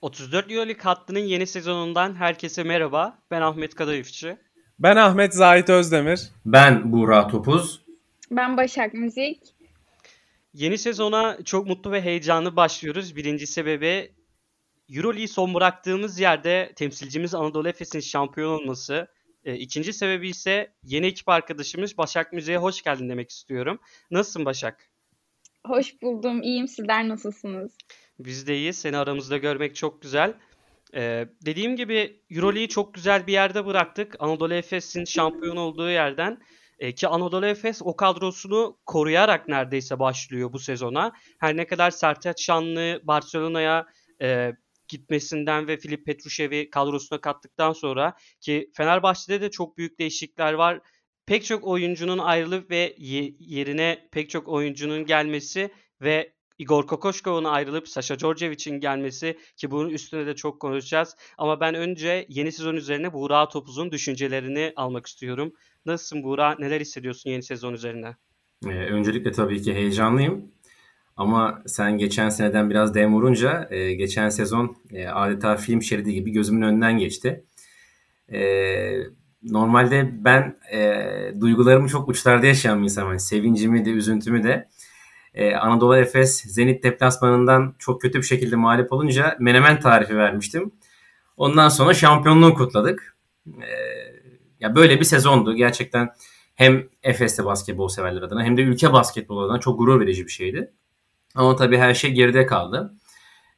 34 Euroleague hattının yeni sezonundan herkese merhaba. Ben Ahmet Kadayıfçı. Ben Ahmet Zahit Özdemir. Ben Buğra Topuz. Ben Başak Müzik. Yeni sezona çok mutlu ve heyecanlı başlıyoruz. Birinci sebebi Euroleague'i son bıraktığımız yerde temsilcimiz Anadolu Efes'in şampiyon olması. E, ikinci sebebi ise yeni ekip arkadaşımız Başak Müziğe hoş geldin demek istiyorum. Nasılsın Başak? Hoş buldum. İyiyim. Sizler nasılsınız? Biz de iyiyiz. Seni aramızda görmek çok güzel. Ee, dediğim gibi Euroleague'i çok güzel bir yerde bıraktık. Anadolu Efes'in şampiyon olduğu yerden. Ee, ki Anadolu Efes o kadrosunu koruyarak neredeyse başlıyor bu sezona. Her ne kadar Sertaç Şanlı Barcelona'ya e, gitmesinden ve Filip Petrushev'i kadrosuna kattıktan sonra ki Fenerbahçe'de de çok büyük değişiklikler var. Pek çok oyuncunun ayrılıp ve yerine pek çok oyuncunun gelmesi ve Igor Kokoşkov'un ayrılıp Sasha Djordjevic'in gelmesi ki bunun üstüne de çok konuşacağız. Ama ben önce yeni sezon üzerine Buğra Topuz'un düşüncelerini almak istiyorum. Nasılsın Buğra? Neler hissediyorsun yeni sezon üzerine? Ee, öncelikle tabii ki heyecanlıyım. Ama sen geçen seneden biraz dem vurunca e, geçen sezon e, adeta film şeridi gibi gözümün önünden geçti. E, normalde ben e, duygularımı çok uçlarda yaşayan bir insanım. Yani sevincimi de üzüntümü de. Ee, Anadolu Efes Zenit deplasmanından çok kötü bir şekilde mağlup olunca menemen tarifi vermiştim. Ondan sonra şampiyonluğu kutladık. Ee, ya böyle bir sezondu. Gerçekten hem Efes'te basketbol severler adına hem de ülke basketbol adına çok gurur verici bir şeydi. Ama tabii her şey geride kaldı.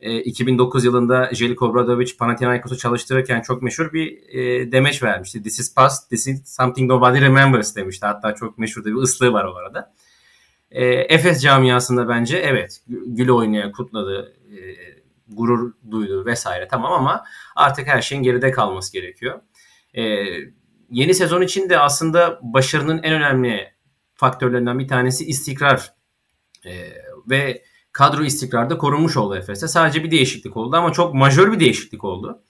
2009 yılında Jeliko Obradovic Panathinaikos'u çalıştırırken çok meşhur bir e, demeç vermişti. This is past, this is something nobody remembers demişti. Hatta çok meşhur bir ıslığı var o arada. E, Efes camiasında bence evet gül oynaya kutladı, e, gurur duydu vesaire tamam ama artık her şeyin geride kalması gerekiyor. E, yeni sezon için de aslında başarının en önemli faktörlerinden bir tanesi istikrar. E, ve kadro istikrarda korunmuş oldu Efes'te. Sadece bir değişiklik oldu ama çok majör bir değişiklik oldu.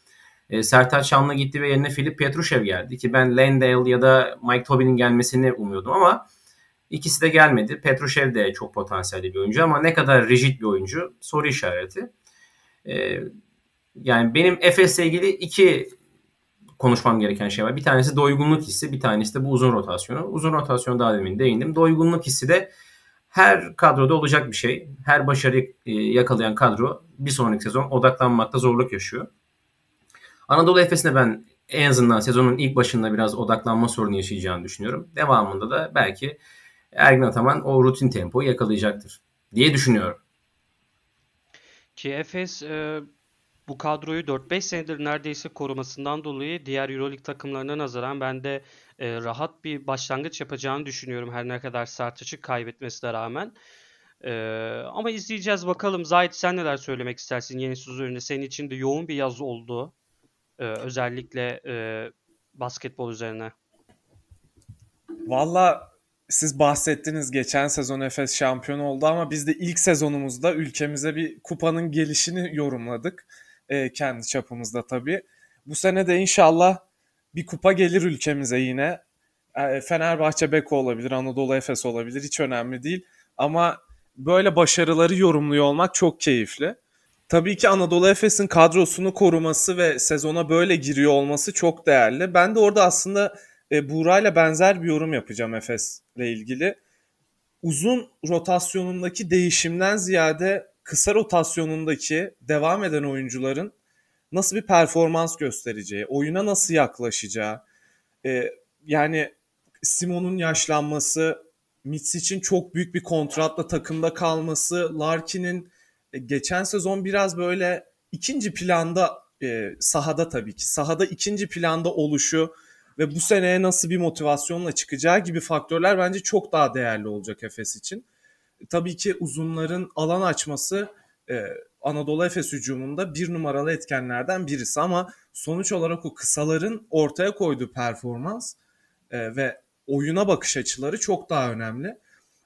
E, Sertaç Şanlı gitti ve yerine Filip Petrushev geldi ki ben Landale ya da Mike Tobin'in gelmesini umuyordum ama İkisi de gelmedi. Petrushev de çok potansiyelli bir oyuncu ama ne kadar rigid bir oyuncu soru işareti. Ee, yani benim Efes'le ilgili iki konuşmam gereken şey var. Bir tanesi doygunluk hissi, bir tanesi de bu uzun rotasyonu. Uzun rotasyonu daha demin değindim. Doygunluk hissi de her kadroda olacak bir şey. Her başarıyı e, yakalayan kadro bir sonraki sezon odaklanmakta zorluk yaşıyor. Anadolu Efes'ine ben en azından sezonun ilk başında biraz odaklanma sorunu yaşayacağını düşünüyorum. Devamında da belki Ergin Ataman o rutin tempoyu yakalayacaktır diye düşünüyorum. Ki Efes e, bu kadroyu 4-5 senedir neredeyse korumasından dolayı diğer Euroleague takımlarına nazaran ben de e, rahat bir başlangıç yapacağını düşünüyorum her ne kadar Sertaç'ı kaybetmesine rağmen. E, ama izleyeceğiz bakalım. Zahit sen neler söylemek istersin yeni sezon Senin için de yoğun bir yaz oldu. E, özellikle e, basketbol üzerine. Valla siz bahsettiniz geçen sezon Efes şampiyon oldu ama biz de ilk sezonumuzda ülkemize bir kupanın gelişini yorumladık. E, kendi çapımızda tabii. Bu sene de inşallah bir kupa gelir ülkemize yine. E, Fenerbahçe Beko olabilir, Anadolu Efes olabilir hiç önemli değil. Ama böyle başarıları yorumluyor olmak çok keyifli. Tabii ki Anadolu Efes'in kadrosunu koruması ve sezona böyle giriyor olması çok değerli. Ben de orada aslında e, Buğra'yla benzer bir yorum yapacağım Efes'le ilgili. Uzun rotasyonundaki değişimden ziyade kısa rotasyonundaki devam eden oyuncuların nasıl bir performans göstereceği, oyuna nasıl yaklaşacağı, e, yani Simon'un yaşlanması, Mitsic'in çok büyük bir kontratla takımda kalması, Larkin'in e, geçen sezon biraz böyle ikinci planda e, sahada tabii ki sahada ikinci planda oluşu ve bu seneye nasıl bir motivasyonla çıkacağı gibi faktörler bence çok daha değerli olacak Efes için. Tabii ki uzunların alan açması e, Anadolu Efes hücumunda bir numaralı etkenlerden birisi ama sonuç olarak o kısaların ortaya koyduğu performans e, ve oyuna bakış açıları çok daha önemli.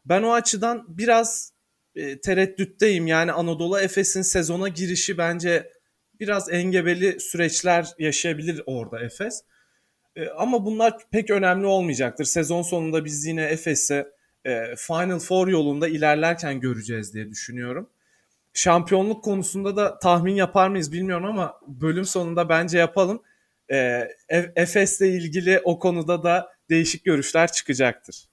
Ben o açıdan biraz e, tereddütteyim. Yani Anadolu Efes'in sezona girişi bence biraz engebeli süreçler yaşayabilir orada Efes. E, ama bunlar pek önemli olmayacaktır. Sezon sonunda biz yine Efes'i e, Final Four yolunda ilerlerken göreceğiz diye düşünüyorum. şampiyonluk konusunda da tahmin yapar mıyız bilmiyorum ama bölüm sonunda bence yapalım. Ee, Efes'le ilgili o konuda da değişik görüşler çıkacaktır.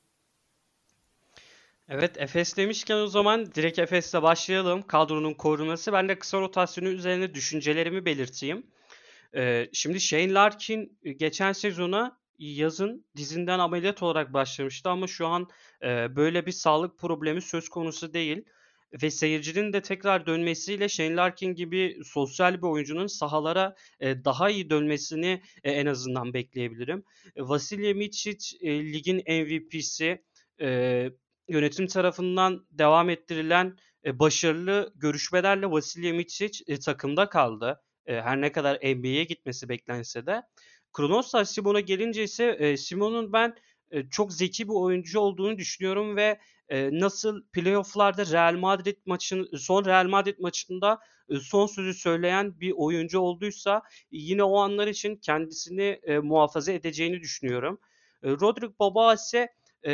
Evet Efes demişken o zaman direkt Efes'le başlayalım. Kadronun koruması. Ben de kısa rotasyonu üzerine düşüncelerimi belirteyim. Ee, şimdi Shane Larkin geçen sezona yazın dizinden ameliyat olarak başlamıştı ama şu an e, böyle bir sağlık problemi söz konusu değil. Ve seyircinin de tekrar dönmesiyle Shane Larkin gibi sosyal bir oyuncunun sahalara e, daha iyi dönmesini e, en azından bekleyebilirim. E, Vasilya Mičić e, ligin MVP'si. E, yönetim tarafından devam ettirilen e, başarılı görüşmelerle Vasilya Mičić e, takımda kaldı. E, her ne kadar NBA'ye gitmesi beklense de. Kronos'la Simon'a gelince ise e, Simon'un ben e, çok zeki bir oyuncu olduğunu düşünüyorum ve e, nasıl playoff'larda Real Madrid maçın son Real Madrid maçında e, son sözü söyleyen bir oyuncu olduysa yine o anlar için kendisini e, muhafaza edeceğini düşünüyorum. E, Rodrik Baba ise e,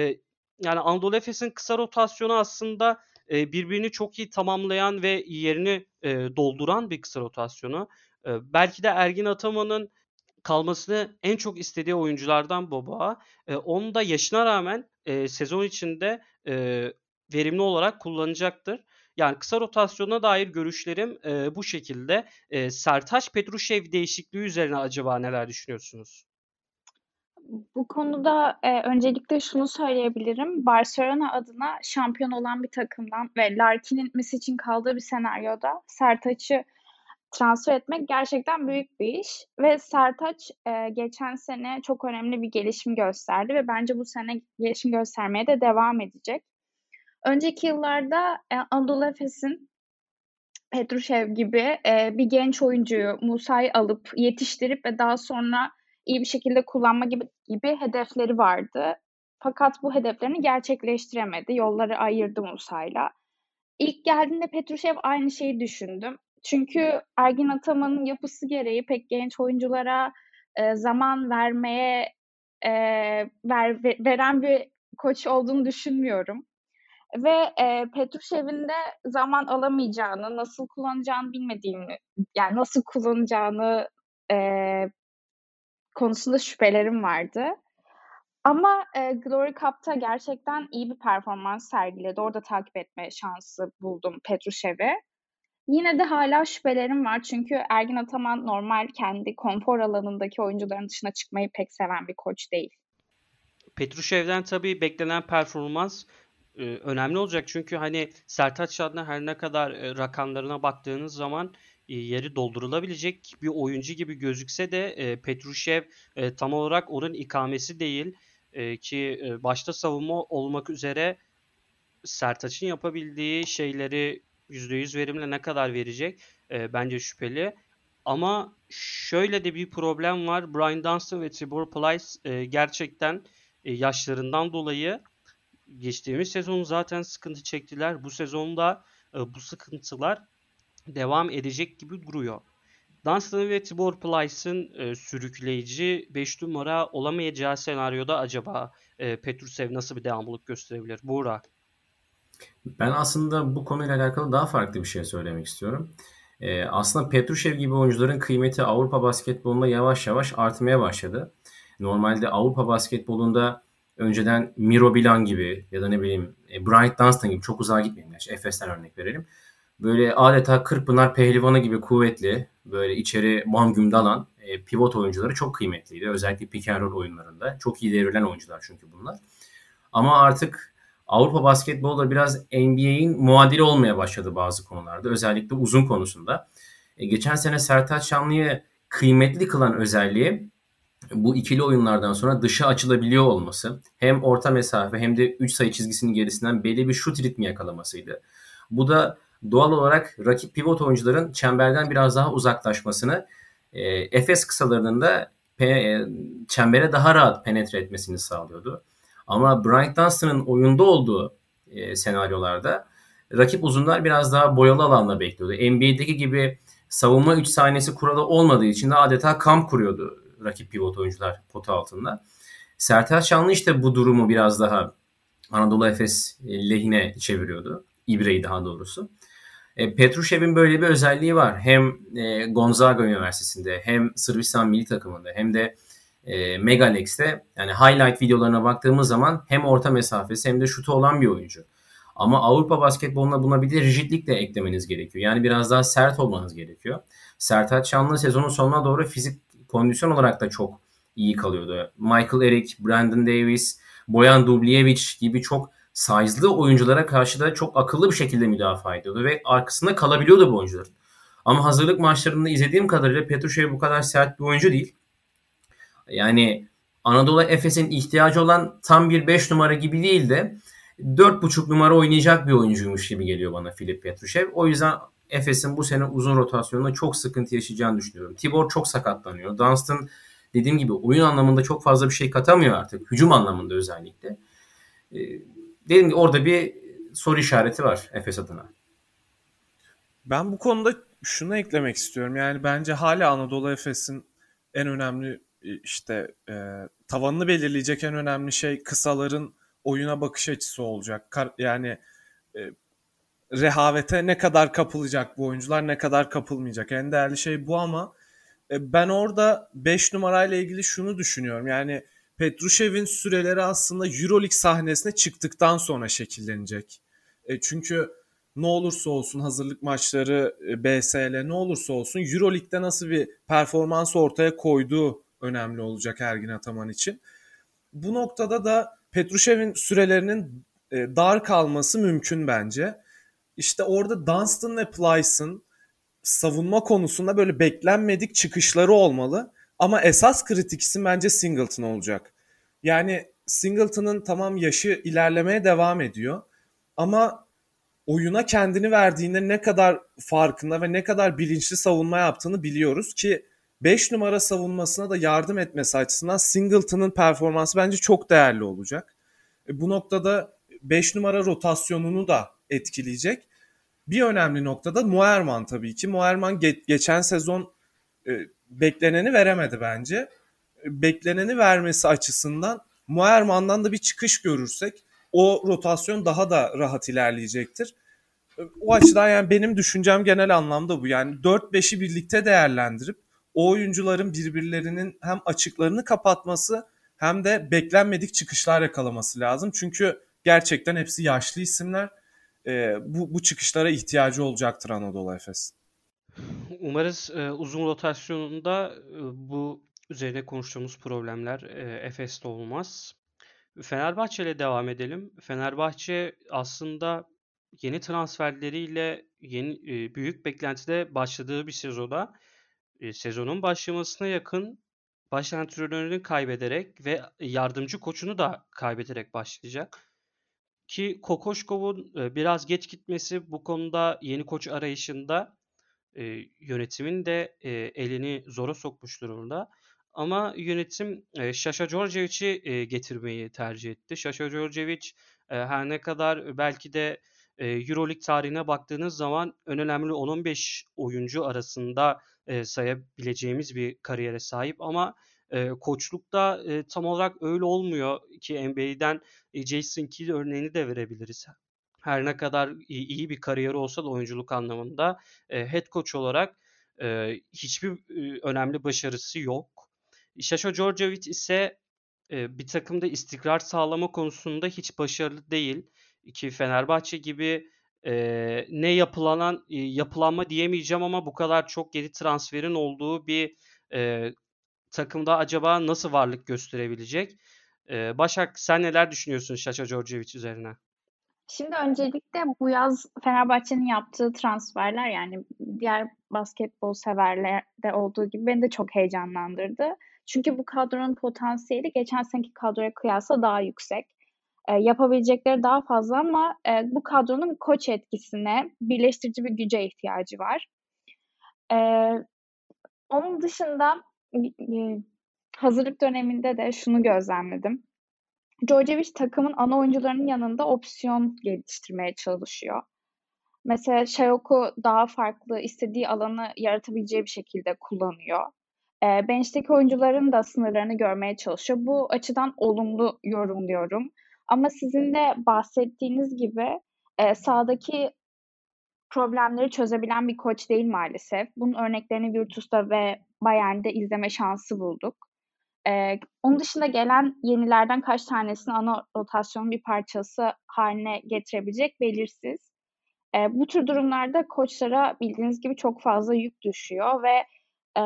yani Anadolu Efes'in kısa rotasyonu aslında birbirini çok iyi tamamlayan ve yerini dolduran bir kısa rotasyonu. Belki de Ergin Ataman'ın kalmasını en çok istediği oyunculardan Boba. E, onun da yaşına rağmen sezon içinde verimli olarak kullanacaktır. Yani kısa rotasyona dair görüşlerim bu şekilde. E, Sertaç Petrushev değişikliği üzerine acaba neler düşünüyorsunuz? Bu konuda e, öncelikle şunu söyleyebilirim. Barcelona adına şampiyon olan bir takımdan ve Larkin'in için kaldığı bir senaryoda Sertaç'ı transfer etmek gerçekten büyük bir iş ve Sertaç e, geçen sene çok önemli bir gelişim gösterdi ve bence bu sene gelişim göstermeye de devam edecek. Önceki yıllarda e, Anadolu Efes'in Petrushev gibi e, bir genç oyuncuyu Musa'yı alıp yetiştirip ve daha sonra iyi bir şekilde kullanma gibi, gibi hedefleri vardı. Fakat bu hedeflerini gerçekleştiremedi. Yolları ayırdı Musa'yla. İlk geldiğinde Petrushev aynı şeyi düşündüm. Çünkü Ergin Ataman'ın yapısı gereği pek genç oyunculara e, zaman vermeye e, ver, veren bir koç olduğunu düşünmüyorum. Ve e, Petrushev'in de zaman alamayacağını, nasıl kullanacağını bilmediğini, yani nasıl kullanacağını e, konusunda şüphelerim vardı. Ama e, Glory Cup'ta gerçekten iyi bir performans sergiledi. Orada takip etme şansı buldum Petrushev'i. Yine de hala şüphelerim var çünkü Ergin Ataman normal kendi konfor alanındaki oyuncuların dışına çıkmayı pek seven bir koç değil. Petrushev'den tabii beklenen performans e, önemli olacak çünkü hani Sertaç adına her ne kadar e, rakamlarına baktığınız zaman yeri doldurulabilecek bir oyuncu gibi gözükse de e, Petrushev e, tam olarak onun ikamesi değil e, ki e, başta savunma olmak üzere Sertaç'ın yapabildiği şeyleri %100 verimle ne kadar verecek e, bence şüpheli. Ama şöyle de bir problem var. Brian Dunstan ve Tibor Plyce e, gerçekten e, yaşlarından dolayı geçtiğimiz sezon zaten sıkıntı çektiler. Bu sezonda e, bu sıkıntılar devam edecek gibi duruyor. Dunstan ve Tibor Plyce'ın e, sürükleyici 5 numara olamayacağı senaryoda acaba e, Petrusev nasıl bir devamlılık gösterebilir? Buğra. Ben aslında bu konuyla alakalı daha farklı bir şey söylemek istiyorum. Ee, aslında Petrushev gibi oyuncuların kıymeti Avrupa basketbolunda yavaş yavaş artmaya başladı. Normalde Avrupa basketbolunda önceden Miro Bilan gibi ya da ne bileyim e, Bryant Dunstan gibi çok uzağa gitmeyelim. Efes'ten örnek verelim. Böyle adeta Kırkpınar pehlivanı gibi kuvvetli, böyle içeri bam dalan e, pivot oyuncuları çok kıymetliydi. Özellikle pick and roll oyunlarında. Çok iyi devrilen oyuncular çünkü bunlar. Ama artık Avrupa basketbolda biraz NBA'in muadili olmaya başladı bazı konularda. Özellikle uzun konusunda. E, geçen sene Sertaç Şanlı'yı kıymetli kılan özelliği bu ikili oyunlardan sonra dışa açılabiliyor olması. Hem orta mesafe hem de 3 sayı çizgisinin gerisinden belli bir şut ritmi yakalamasıydı. Bu da doğal olarak rakip pivot oyuncuların çemberden biraz daha uzaklaşmasını, e, Efes kısalarının da pe, e, çembere daha rahat penetre etmesini sağlıyordu. Ama Bryant Dunstan'ın oyunda olduğu e, senaryolarda rakip uzunlar biraz daha boyalı alanla bekliyordu. NBA'deki gibi savunma 3 saniyesi kuralı olmadığı için de adeta kamp kuruyordu rakip pivot oyuncular pota altında. Sertaç Şanlı işte bu durumu biraz daha Anadolu Efes lehine çeviriyordu. İbre'yi daha doğrusu. E, Petrushev'in böyle bir özelliği var. Hem e, Gonzaga Üniversitesi'nde hem Sırbistan milli takımında hem de e, Megalex'te yani highlight videolarına baktığımız zaman hem orta mesafesi hem de şutu olan bir oyuncu. Ama Avrupa basketboluna buna bir de rigidlik de eklemeniz gerekiyor. Yani biraz daha sert olmanız gerekiyor. Sertaç Şanlı sezonun sonuna doğru fizik kondisyon olarak da çok iyi kalıyordu. Michael Eric, Brandon Davis, Boyan Dubljevic gibi çok size'lı oyunculara karşı da çok akıllı bir şekilde müdafaa ediyordu ve arkasında kalabiliyordu bu oyuncular. Ama hazırlık maçlarında izlediğim kadarıyla Petrushev bu kadar sert bir oyuncu değil. Yani Anadolu Efes'in ihtiyacı olan tam bir 5 numara gibi değil de 4.5 numara oynayacak bir oyuncuymuş gibi geliyor bana Filip Petrushev. O yüzden Efes'in bu sene uzun rotasyonunda çok sıkıntı yaşayacağını düşünüyorum. Tibor çok sakatlanıyor. Dunstan dediğim gibi oyun anlamında çok fazla bir şey katamıyor artık. Hücum anlamında özellikle. Dediğim gibi orada bir soru işareti var Efes adına. Ben bu konuda şunu eklemek istiyorum. Yani bence hala Anadolu Efes'in en önemli e, işte e, tavanını belirleyecek en önemli şey kısaların oyuna bakış açısı olacak. Yani e, rehavete ne kadar kapılacak bu oyuncular ne kadar kapılmayacak. En değerli şey bu ama e, ben orada 5 numarayla ilgili şunu düşünüyorum. Yani Petrushev'in süreleri aslında Euroleague sahnesine çıktıktan sonra şekillenecek. E, çünkü ne olursa olsun hazırlık maçları e, BSL ne olursa olsun Euroleague'de nasıl bir performans ortaya koyduğu önemli olacak Ergin Ataman için. Bu noktada da Petrushev'in sürelerinin e, dar kalması mümkün bence. İşte orada Dunstan ve Plyce'ın savunma konusunda böyle beklenmedik çıkışları olmalı. Ama esas kritik isim bence Singleton olacak. Yani Singleton'ın tamam yaşı ilerlemeye devam ediyor. Ama oyuna kendini verdiğinde ne kadar farkında ve ne kadar bilinçli savunma yaptığını biliyoruz ki 5 numara savunmasına da yardım etmesi açısından Singleton'ın performansı bence çok değerli olacak. E, bu noktada 5 numara rotasyonunu da etkileyecek. Bir önemli noktada Muerman tabii ki. Muerman ge- geçen sezon e, bekleneni veremedi bence. Bekleneni vermesi açısından Muerman'dan da bir çıkış görürsek o rotasyon daha da rahat ilerleyecektir. O açıdan yani benim düşüncem genel anlamda bu. Yani 4-5'i birlikte değerlendirip o oyuncuların birbirlerinin hem açıklarını kapatması hem de beklenmedik çıkışlar yakalaması lazım. Çünkü gerçekten hepsi yaşlı isimler. E, bu, bu çıkışlara ihtiyacı olacaktır Anadolu Efes. Umarız e, uzun rotasyonunda e, bu üzerine konuştuğumuz problemler e, Efes'te olmaz. Fenerbahçe ile devam edelim. Fenerbahçe aslında yeni transferleriyle yeni e, büyük beklentide başladığı bir sezonda e, sezonun başlamasına yakın baş antrenörünü kaybederek ve yardımcı koçunu da kaybederek başlayacak. Ki Kokoşkov'un e, biraz geç gitmesi bu konuda yeni koç arayışında e, yönetimin de e, elini zora sokmuş durumda. Ama yönetim e, Şaşa Djordjevic'i e, getirmeyi tercih etti. Şaşa Djordjevic e, her ne kadar belki de e, Euroleague tarihine baktığınız zaman en önemli 10-15 oyuncu arasında e, sayabileceğimiz bir kariyere sahip ama e, koçlukta e, tam olarak öyle olmuyor ki NBA'den e, Jason Kidd örneğini de verebiliriz. Her ne kadar iyi bir kariyeri olsa da oyunculuk anlamında e, head coach olarak e, hiçbir e, önemli başarısı yok. Şaşo Djordjevic ise e, bir takımda istikrar sağlama konusunda hiç başarılı değil. Ki Fenerbahçe gibi e, ne yapılanan e, yapılanma diyemeyeceğim ama bu kadar çok geri transferin olduğu bir e, takımda acaba nasıl varlık gösterebilecek? E, Başak sen neler düşünüyorsun Şaşa Djordjevic üzerine? Şimdi öncelikle bu yaz Fenerbahçe'nin yaptığı transferler yani diğer basketbol severlerde olduğu gibi beni de çok heyecanlandırdı. Çünkü bu kadronun potansiyeli geçen seneki kadroya kıyasla daha yüksek. E, yapabilecekleri daha fazla ama e, bu kadronun koç etkisine, birleştirici bir güce ihtiyacı var. E, onun dışında e, hazırlık döneminde de şunu gözlemledim. Djordjevic takımın ana oyuncularının yanında opsiyon geliştirmeye çalışıyor. Mesela Şayok'u daha farklı istediği alanı yaratabileceği bir şekilde kullanıyor. E, bench'teki oyuncuların da sınırlarını görmeye çalışıyor. Bu açıdan olumlu yorumluyorum. Ama sizin de bahsettiğiniz gibi e, sahadaki problemleri çözebilen bir koç değil maalesef. Bunun örneklerini Virtus'ta ve Bayern'de izleme şansı bulduk. Ee, onun dışında gelen yenilerden kaç tanesini ana rotasyonun bir parçası haline getirebilecek belirsiz. Ee, bu tür durumlarda koçlara bildiğiniz gibi çok fazla yük düşüyor ve e,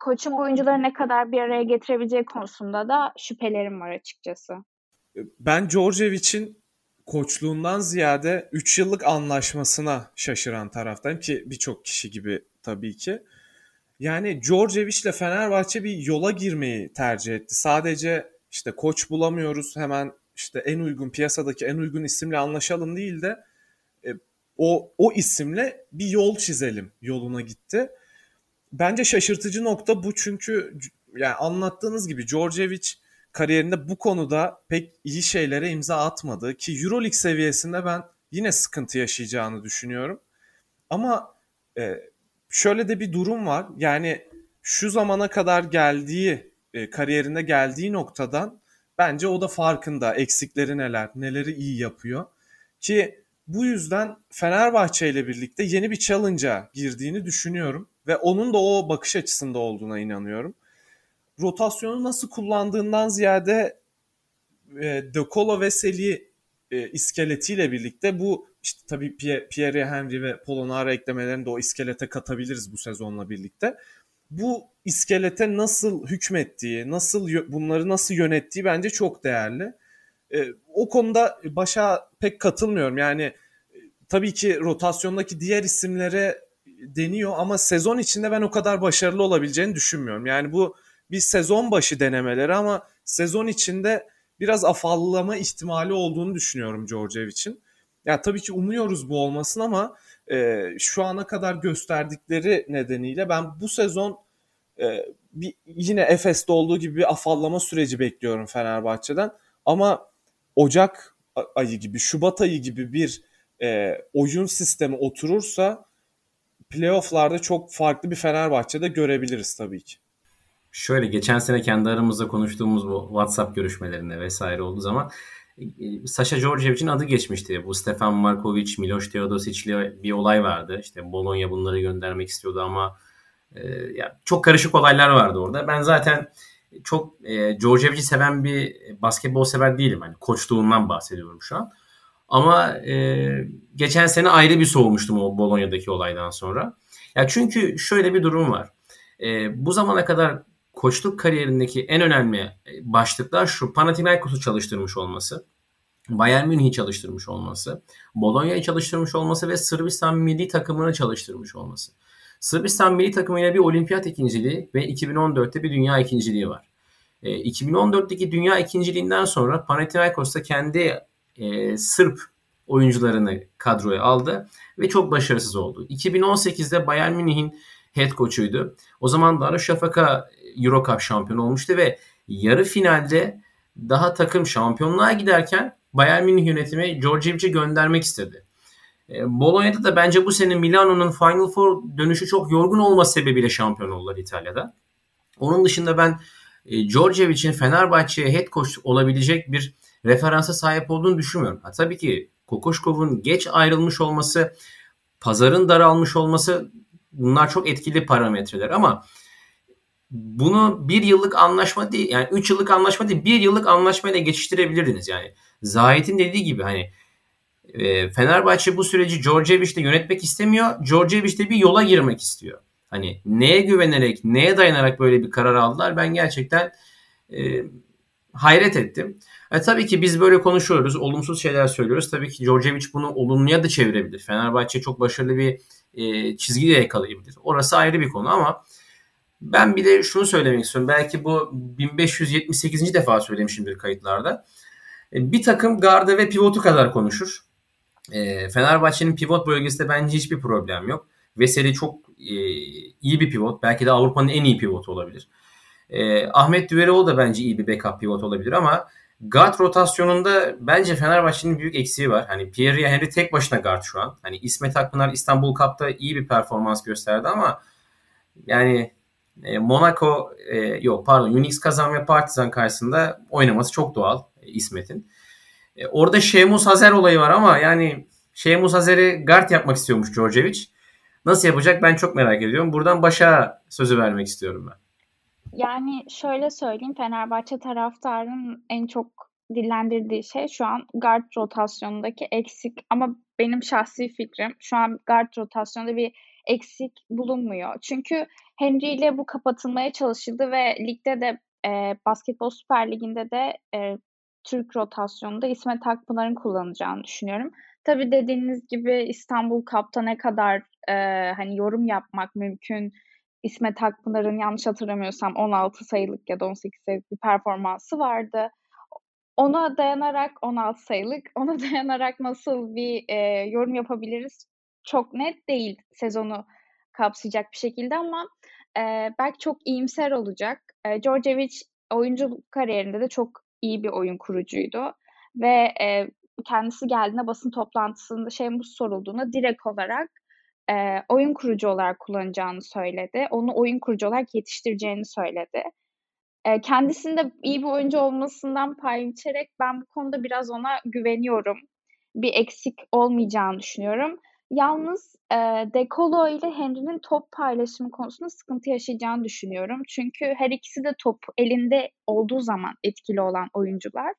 koçun oyuncuları ne kadar bir araya getirebileceği konusunda da şüphelerim var açıkçası. Ben Djordjevic'in koçluğundan ziyade 3 yıllık anlaşmasına şaşıran taraftayım ki birçok kişi gibi tabii ki. Yani Djordjevic ile Fenerbahçe bir yola girmeyi tercih etti. Sadece işte koç bulamıyoruz hemen işte en uygun piyasadaki en uygun isimle anlaşalım değil de e, o o isimle bir yol çizelim yoluna gitti. Bence şaşırtıcı nokta bu çünkü yani anlattığınız gibi Djordjevic kariyerinde bu konuda pek iyi şeylere imza atmadı ki EuroLeague seviyesinde ben yine sıkıntı yaşayacağını düşünüyorum. Ama e, şöyle de bir durum var. Yani şu zamana kadar geldiği e, kariyerinde geldiği noktadan bence o da farkında. Eksikleri neler, neleri iyi yapıyor. Ki bu yüzden Fenerbahçe ile birlikte yeni bir challenge'a girdiğini düşünüyorum. Ve onun da o bakış açısında olduğuna inanıyorum. Rotasyonu nasıl kullandığından ziyade e, De Colo Veseli e, iskeletiyle birlikte bu işte tabii Pierre Henry ve Polonara eklemelerini de o iskelete katabiliriz bu sezonla birlikte. Bu iskelete nasıl hükmettiği, nasıl bunları nasıl yönettiği bence çok değerli. E, o konuda başa pek katılmıyorum. Yani e, tabii ki rotasyondaki diğer isimlere deniyor ama sezon içinde ben o kadar başarılı olabileceğini düşünmüyorum. Yani bu bir sezon başı denemeleri ama sezon içinde biraz afallama ihtimali olduğunu düşünüyorum Djordjevic'in. Ya tabii ki umuyoruz bu olmasın ama e, şu ana kadar gösterdikleri nedeniyle ben bu sezon e, bir, yine Efes'te olduğu gibi bir afallama süreci bekliyorum Fenerbahçe'den. Ama Ocak ayı gibi, Şubat ayı gibi bir e, oyun sistemi oturursa playofflarda çok farklı bir Fenerbahçe'de görebiliriz tabii ki. Şöyle geçen sene kendi aramızda konuştuğumuz bu WhatsApp görüşmelerinde vesaire olduğu zaman Sasha Djordjevic'in adı geçmişti. Bu Stefan Markovic, Miloš Teodosic ile bir olay vardı. İşte Bologna bunları göndermek istiyordu ama e, ya çok karışık olaylar vardı orada. Ben zaten çok e, Djordjevic'i seven bir basketbol sever değilim. Hani koçluğundan bahsediyorum şu an. Ama e, geçen sene ayrı bir soğumuştum o Bologna'daki olaydan sonra. Ya çünkü şöyle bir durum var. E, bu zamana kadar koçluk kariyerindeki en önemli e, başlıklar şu. Panathinaikos'u çalıştırmış olması, Bayern Münih'i çalıştırmış olması, Bologna'yı çalıştırmış olması ve Sırbistan milli takımını çalıştırmış olması. Sırbistan milli takımıyla bir olimpiyat ikinciliği ve 2014'te bir dünya ikinciliği var. E, 2014'teki dünya ikinciliğinden sonra Panathinaikos'ta kendi e, Sırp oyuncularını kadroya aldı ve çok başarısız oldu. 2018'de Bayern Münih'in head coach'uydu. O zaman Darüşşafaka Euro şampiyonu olmuştu ve yarı finalde daha takım şampiyonluğa giderken Bayern Münih yönetimi Djordjevic'i göndermek istedi. E, Bologna'da da bence bu sene Milano'nun Final Four dönüşü çok yorgun olması sebebiyle şampiyon oldular İtalya'da. Onun dışında ben e, Djordjevic'in Fenerbahçe'ye head coach olabilecek bir referansa sahip olduğunu düşünmüyorum. Ha, tabii ki Kokoşkov'un geç ayrılmış olması, pazarın daralmış olması bunlar çok etkili parametreler ama bunu bir yıllık anlaşma değil yani üç yıllık anlaşma değil bir yıllık anlaşmayla geçiştirebilirdiniz yani. Zahit'in dediği gibi hani e, Fenerbahçe bu süreci Djordjevic'le yönetmek istemiyor. Djordjevic de bir yola girmek istiyor. Hani neye güvenerek, neye dayanarak böyle bir karar aldılar ben gerçekten e, hayret ettim. E, tabii ki biz böyle konuşuyoruz, olumsuz şeyler söylüyoruz. Tabii ki Djordjevic bunu olumluya da çevirebilir. Fenerbahçe çok başarılı bir e, çizgi de yakalayabilir. Orası ayrı bir konu ama ben bir de şunu söylemek istiyorum. Belki bu 1578. defa söylemişimdir kayıtlarda. E, bir takım garda ve pivotu kadar konuşur. E, Fenerbahçe'nin pivot bölgesinde bence hiçbir problem yok. Veseli çok e, iyi bir pivot. Belki de Avrupa'nın en iyi pivotu olabilir. Ahmet Düveroğlu da bence iyi bir backup pivot olabilir ama guard rotasyonunda bence Fenerbahçe'nin büyük eksiği var. Hani Pierre Henry tek başına guard şu an. Hani İsmet Akpınar İstanbul Cup'ta iyi bir performans gösterdi ama yani e, Monaco e, yok pardon Unix Kazan ve Partizan karşısında oynaması çok doğal e, İsmet'in. E, orada Şemus Hazer olayı var ama yani Şeymus Hazer'i guard yapmak istiyormuş Djordjevic. Nasıl yapacak ben çok merak ediyorum. Buradan başa sözü vermek istiyorum ben. Yani şöyle söyleyeyim Fenerbahçe taraftarının en çok dillendirdiği şey şu an guard rotasyonundaki eksik ama benim şahsi fikrim şu an guard rotasyonunda bir eksik bulunmuyor. Çünkü Henry ile bu kapatılmaya çalışıldı ve ligde de e, Basketbol Süper Ligi'nde de e, Türk rotasyonunda İsmet Akpınar'ın kullanacağını düşünüyorum. Tabii dediğiniz gibi İstanbul Cup'ta ne kadar e, hani yorum yapmak mümkün. İsmet Akpınar'ın yanlış hatırlamıyorsam 16 sayılık ya da 18 sayılık bir performansı vardı. Ona dayanarak 16 sayılık, ona dayanarak nasıl bir e, yorum yapabiliriz çok net değil sezonu kapsayacak bir şekilde ama e, belki çok iyimser olacak. E, Djordjevic oyuncu kariyerinde de çok iyi bir oyun kurucuydu ve e, kendisi geldiğinde basın toplantısında şey bu sorulduğunda direkt olarak e, oyun kurucu olarak kullanacağını söyledi. Onu oyun kurucu olarak yetiştireceğini söyledi. E, kendisinde iyi bir oyuncu olmasından pay biçerek ben bu konuda biraz ona güveniyorum. Bir eksik olmayacağını düşünüyorum. Yalnız e, Dekolo ile Henry'nin top paylaşımı konusunda sıkıntı yaşayacağını düşünüyorum. Çünkü her ikisi de top elinde olduğu zaman etkili olan oyuncular.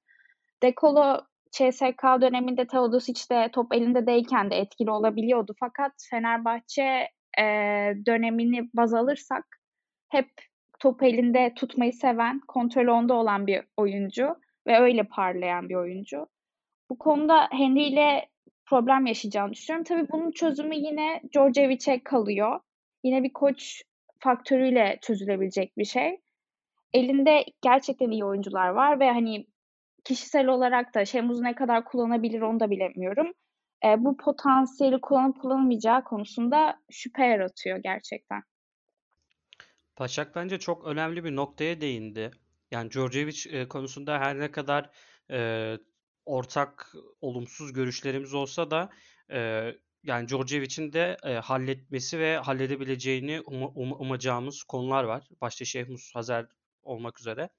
Dekolo CSK döneminde Teodosic'de top elinde değilken de etkili olabiliyordu. Fakat Fenerbahçe e, dönemini baz alırsak hep top elinde tutmayı seven, kontrol onda olan bir oyuncu ve öyle parlayan bir oyuncu. Bu konuda Henry ile problem yaşayacağını düşünüyorum. Tabii bunun çözümü yine Djordjevic'e kalıyor. Yine bir koç faktörüyle çözülebilecek bir şey. Elinde gerçekten iyi oyuncular var ve hani kişisel olarak da Şemuz ne kadar kullanabilir onu da bilemiyorum. E, bu potansiyeli kullanıp kullanamayacağı konusunda şüphe yaratıyor gerçekten. Paşak bence çok önemli bir noktaya değindi. Yani Djordjevic e, konusunda her ne kadar e, ortak olumsuz görüşlerimiz olsa da e, yani Djordjevic'in de e, halletmesi ve halledebileceğini um, um, umacağımız konular var. Başta Şehmus Hazer olmak üzere.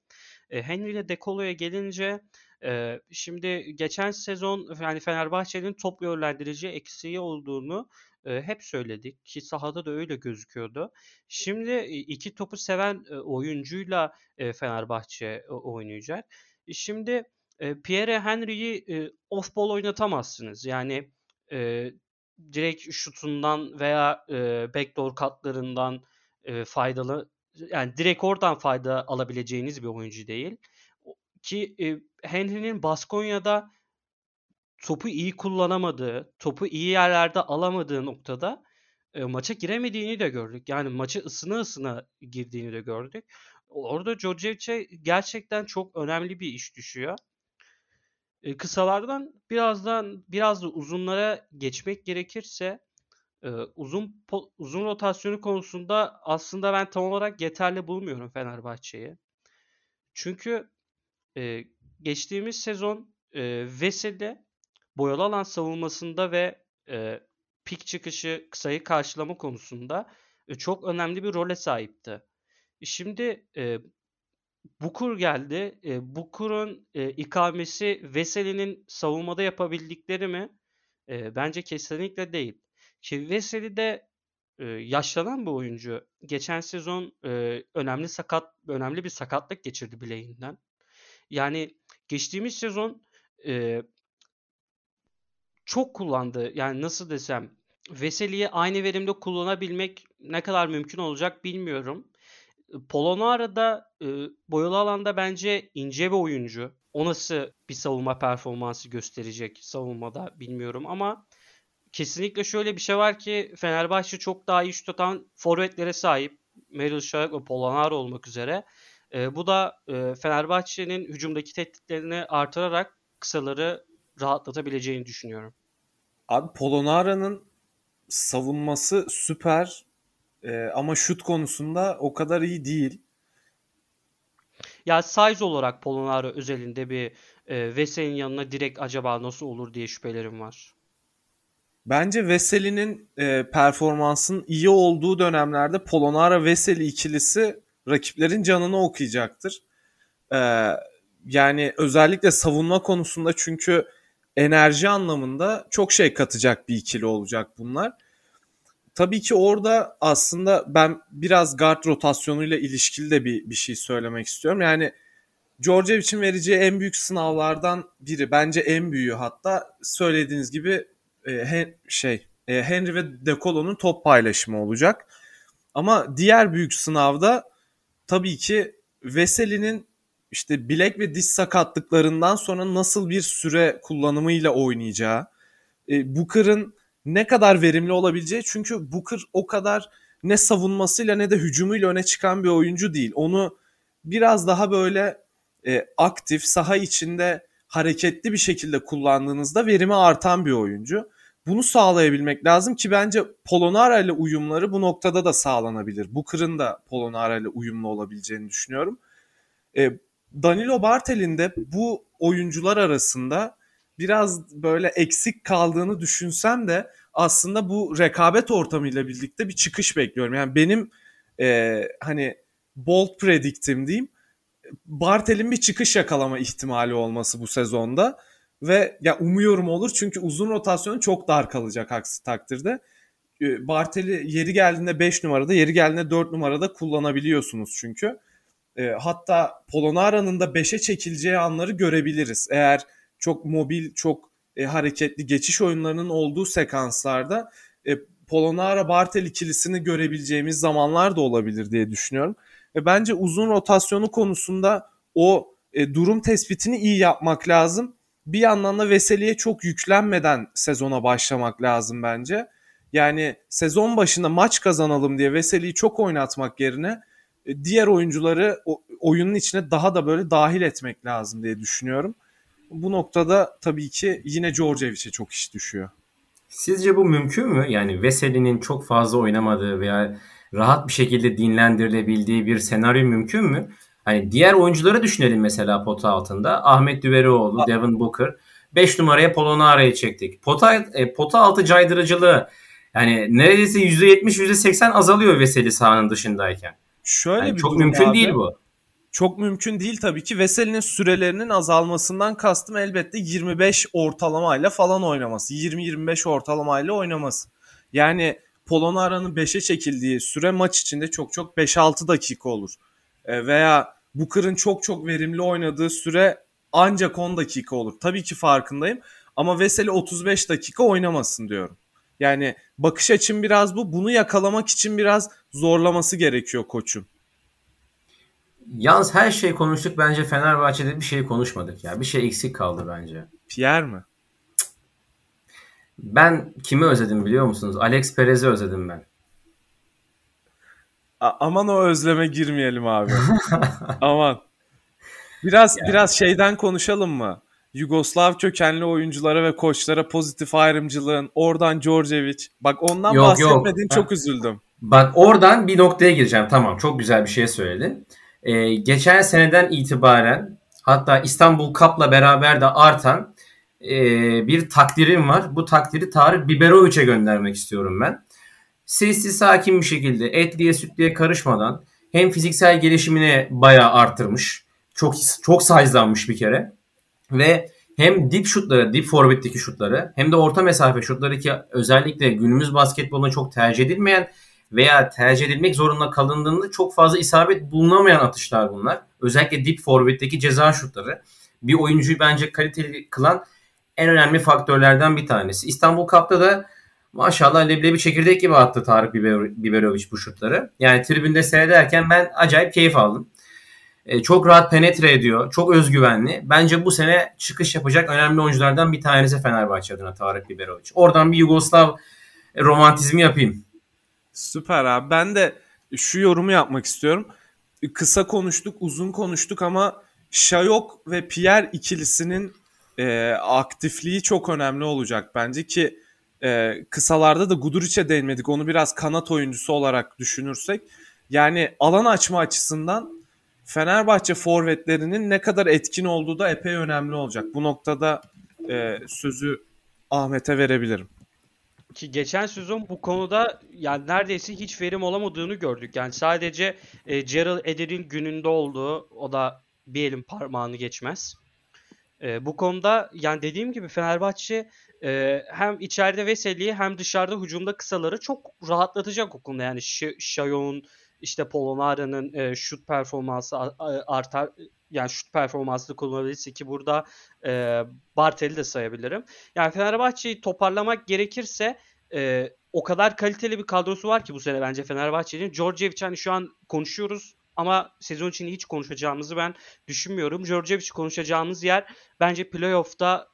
E, Henry ile Dekolo'ya gelince e, şimdi geçen sezon yani Fenerbahçe'nin top yönlendirici eksiği olduğunu e, hep söyledik ki sahada da öyle gözüküyordu. Şimdi iki topu seven e, oyuncuyla e, Fenerbahçe oynayacak. Şimdi Pierre Henry'yi e, off ball oynatamazsınız. Yani e, direkt şutundan veya e, backdoor katlarından e, faydalı yani direkt oradan fayda alabileceğiniz bir oyuncu değil. Ki e, Henry'nin Baskonya'da topu iyi kullanamadığı, topu iyi yerlerde alamadığı noktada e, maça giremediğini de gördük. Yani maçı ısına ısına girdiğini de gördük. Orada Djordjevic'e gerçekten çok önemli bir iş düşüyor. E, kısalardan birazdan biraz da uzunlara geçmek gerekirse e, uzun uzun rotasyonu konusunda aslında ben tam olarak yeterli bulmuyorum Fenerbahçe'yi. Çünkü e, geçtiğimiz sezon e, Veseli boyalı alan savunmasında ve e, pik çıkışı kısayı karşılama konusunda e, çok önemli bir role sahipti. Şimdi e, Bukur geldi. E, Bukur'un e, ikamesi Veseli'nin savunmada yapabildikleri mi? E, bence kesinlikle değil. Ki Veseli de e, yaşlanan bir oyuncu. Geçen sezon e, önemli sakat önemli bir sakatlık geçirdi bileğinden. Yani geçtiğimiz sezon e, çok kullandı. Yani nasıl desem Veseli'yi aynı verimde kullanabilmek ne kadar mümkün olacak bilmiyorum. Polonara da e, boyalı alanda bence ince bir oyuncu. O nasıl bir savunma performansı gösterecek savunmada bilmiyorum ama kesinlikle şöyle bir şey var ki Fenerbahçe çok daha iyi şut atan forvetlere sahip. Meryl Şayak ve Polonara olmak üzere. E, bu da e, Fenerbahçe'nin hücumdaki tehditlerini artırarak kısaları rahatlatabileceğini düşünüyorum. Abi Polonara'nın savunması süper ee, ama şut konusunda o kadar iyi değil. Ya size olarak Polonara özelinde bir e, Veseli'nin yanına direkt acaba nasıl olur diye şüphelerim var. Bence Veseli'nin e, performansının iyi olduğu dönemlerde Polonara Veseli ikilisi rakiplerin canını okuyacaktır. E, yani özellikle savunma konusunda çünkü enerji anlamında çok şey katacak bir ikili olacak bunlar. Tabii ki orada aslında ben biraz guard rotasyonuyla ilişkili de bir, bir şey söylemek istiyorum. Yani Djordjevic'in vereceği en büyük sınavlardan biri bence en büyüğü hatta söylediğiniz gibi e, şey e, Henry ve De Colo'nun top paylaşımı olacak. Ama diğer büyük sınavda tabii ki Veseli'nin işte bilek ve diz sakatlıklarından sonra nasıl bir süre kullanımıyla oynayacağı, e, Booker'ın ne kadar verimli olabileceği çünkü Booker o kadar ne savunmasıyla ne de hücumuyla öne çıkan bir oyuncu değil. Onu biraz daha böyle e, aktif, saha içinde hareketli bir şekilde kullandığınızda verimi artan bir oyuncu. Bunu sağlayabilmek lazım ki bence Polonara ile uyumları bu noktada da sağlanabilir. Booker'ın da Polonara ile uyumlu olabileceğini düşünüyorum. E, Danilo Bartel'in de bu oyuncular arasında biraz böyle eksik kaldığını düşünsem de aslında bu rekabet ortamıyla birlikte bir çıkış bekliyorum. Yani benim e, hani bold predictim diyeyim Bartel'in bir çıkış yakalama ihtimali olması bu sezonda ve ya umuyorum olur çünkü uzun rotasyonu çok dar kalacak aksi takdirde. E, Bartel'i yeri geldiğinde 5 numarada, yeri geldiğinde 4 numarada kullanabiliyorsunuz çünkü. E, hatta Polonara'nın da 5'e çekileceği anları görebiliriz. Eğer çok mobil, çok e, hareketli geçiş oyunlarının olduğu sekanslarda e, Polonara Bartel ikilisini görebileceğimiz zamanlar da olabilir diye düşünüyorum. Ve bence uzun rotasyonu konusunda o e, durum tespitini iyi yapmak lazım. Bir yandan da Veseli'ye çok yüklenmeden sezona başlamak lazım bence. Yani sezon başında maç kazanalım diye Veseli'yi çok oynatmak yerine e, diğer oyuncuları oyunun içine daha da böyle dahil etmek lazım diye düşünüyorum. Bu noktada tabii ki yine Djordjevic'e çok iş düşüyor. Sizce bu mümkün mü? Yani Veseli'nin çok fazla oynamadığı veya rahat bir şekilde dinlendirilebildiği bir senaryo mümkün mü? Hani diğer oyuncuları düşünelim mesela pota altında. Ahmet Düverioğlu, A- Devin Booker. 5 numaraya Polonara'yı çektik. Pota, e, pota altı caydırıcılığı yani neredeyse %70 %80 azalıyor Veseli sahanın dışındayken. Şöyle yani bir çok mümkün abi. değil bu. Çok mümkün değil tabii ki. Veseli'nin sürelerinin azalmasından kastım elbette 25 ortalamayla falan oynaması. 20-25 ortalamayla oynaması. Yani Polonara'nın 5'e çekildiği süre maç içinde çok çok 5-6 dakika olur. E, veya Booker'ın çok çok verimli oynadığı süre ancak 10 dakika olur. Tabii ki farkındayım ama Veseli 35 dakika oynamasın diyorum. Yani bakış açım biraz bu. Bunu yakalamak için biraz zorlaması gerekiyor koçun. Yalnız her şey konuştuk. Bence Fenerbahçe'de bir şey konuşmadık ya. Bir şey eksik kaldı bence. Pierre mi? Ben kimi özledim biliyor musunuz? Alex Perez'i özledim ben. A- aman o özleme girmeyelim abi. aman. Biraz yani. biraz şeyden konuşalım mı? Yugoslav kökenli oyunculara ve koçlara pozitif ayrımcılığın oradan Djordjevic. Bak ondan yok, bahsetmedin yok. çok üzüldüm. Bak oradan bir noktaya gireceğim. Tamam çok güzel bir şey söyledin. Ee, geçen seneden itibaren hatta İstanbul Cup'la beraber de artan e, bir takdirim var. Bu takdiri Tarık Biberovic'e göndermek istiyorum ben. Sessiz sakin bir şekilde etliye sütliye karışmadan hem fiziksel gelişimini bayağı artırmış. Çok çok size'lanmış bir kere. Ve hem dip şutları, dip forvetteki şutları hem de orta mesafe şutları ki özellikle günümüz basketboluna çok tercih edilmeyen veya tercih edilmek zorunda kalındığında çok fazla isabet bulunamayan atışlar bunlar. Özellikle dip forvetteki ceza şutları. Bir oyuncuyu bence kaliteli kılan en önemli faktörlerden bir tanesi. İstanbul Cup'ta da maşallah leblebi çekirdek gibi attı Tarık Biberovic bu şutları. Yani tribünde seyrederken ben acayip keyif aldım. E, çok rahat penetre ediyor. Çok özgüvenli. Bence bu sene çıkış yapacak önemli oyunculardan bir tanesi Fenerbahçe adına Tarık Biberovic. Oradan bir Yugoslav romantizmi yapayım. Süper abi. Ben de şu yorumu yapmak istiyorum. Kısa konuştuk, uzun konuştuk ama Şayok ve Pierre ikilisinin e, aktifliği çok önemli olacak bence ki e, kısalarda da Guduric'e değinmedik. Onu biraz kanat oyuncusu olarak düşünürsek. Yani alan açma açısından Fenerbahçe forvetlerinin ne kadar etkin olduğu da epey önemli olacak. Bu noktada e, sözü Ahmet'e verebilirim. Ki geçen sezon bu konuda yani neredeyse hiç verim olamadığını gördük. Yani sadece e, Gerald Eder'in gününde olduğu o da bir elin parmağını geçmez. E, bu konuda yani dediğim gibi Fenerbahçe e, hem içeride Veseli'yi hem dışarıda hücumda kısaları çok rahatlatacak o konuda. Yani Şayon'un işte Polonara'nın e, şut performansı artar yani şut performansını kullanabilirse ki burada e, Bartel'i de sayabilirim. Yani Fenerbahçe'yi toparlamak gerekirse e, o kadar kaliteli bir kadrosu var ki bu sene bence Fenerbahçe'nin. Djordjevic hani şu an konuşuyoruz ama sezon için hiç konuşacağımızı ben düşünmüyorum. Djordjevic konuşacağımız yer bence playoff'ta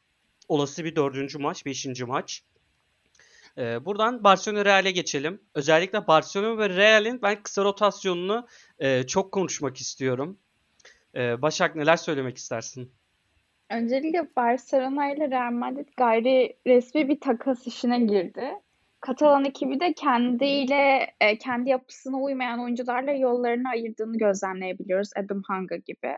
olası bir dördüncü maç, beşinci maç. Ee, buradan Barcelona Real'e geçelim. Özellikle Barcelona ve Real'in ben kısa rotasyonunu e, çok konuşmak istiyorum. Ee, Başak neler söylemek istersin? Öncelikle Barcelona ile Real Madrid gayri resmi bir takas işine girdi. Katalan ekibi de kendiyle e, kendi yapısına uymayan oyuncularla yollarını ayırdığını gözlemleyebiliyoruz. Adam Hanga gibi.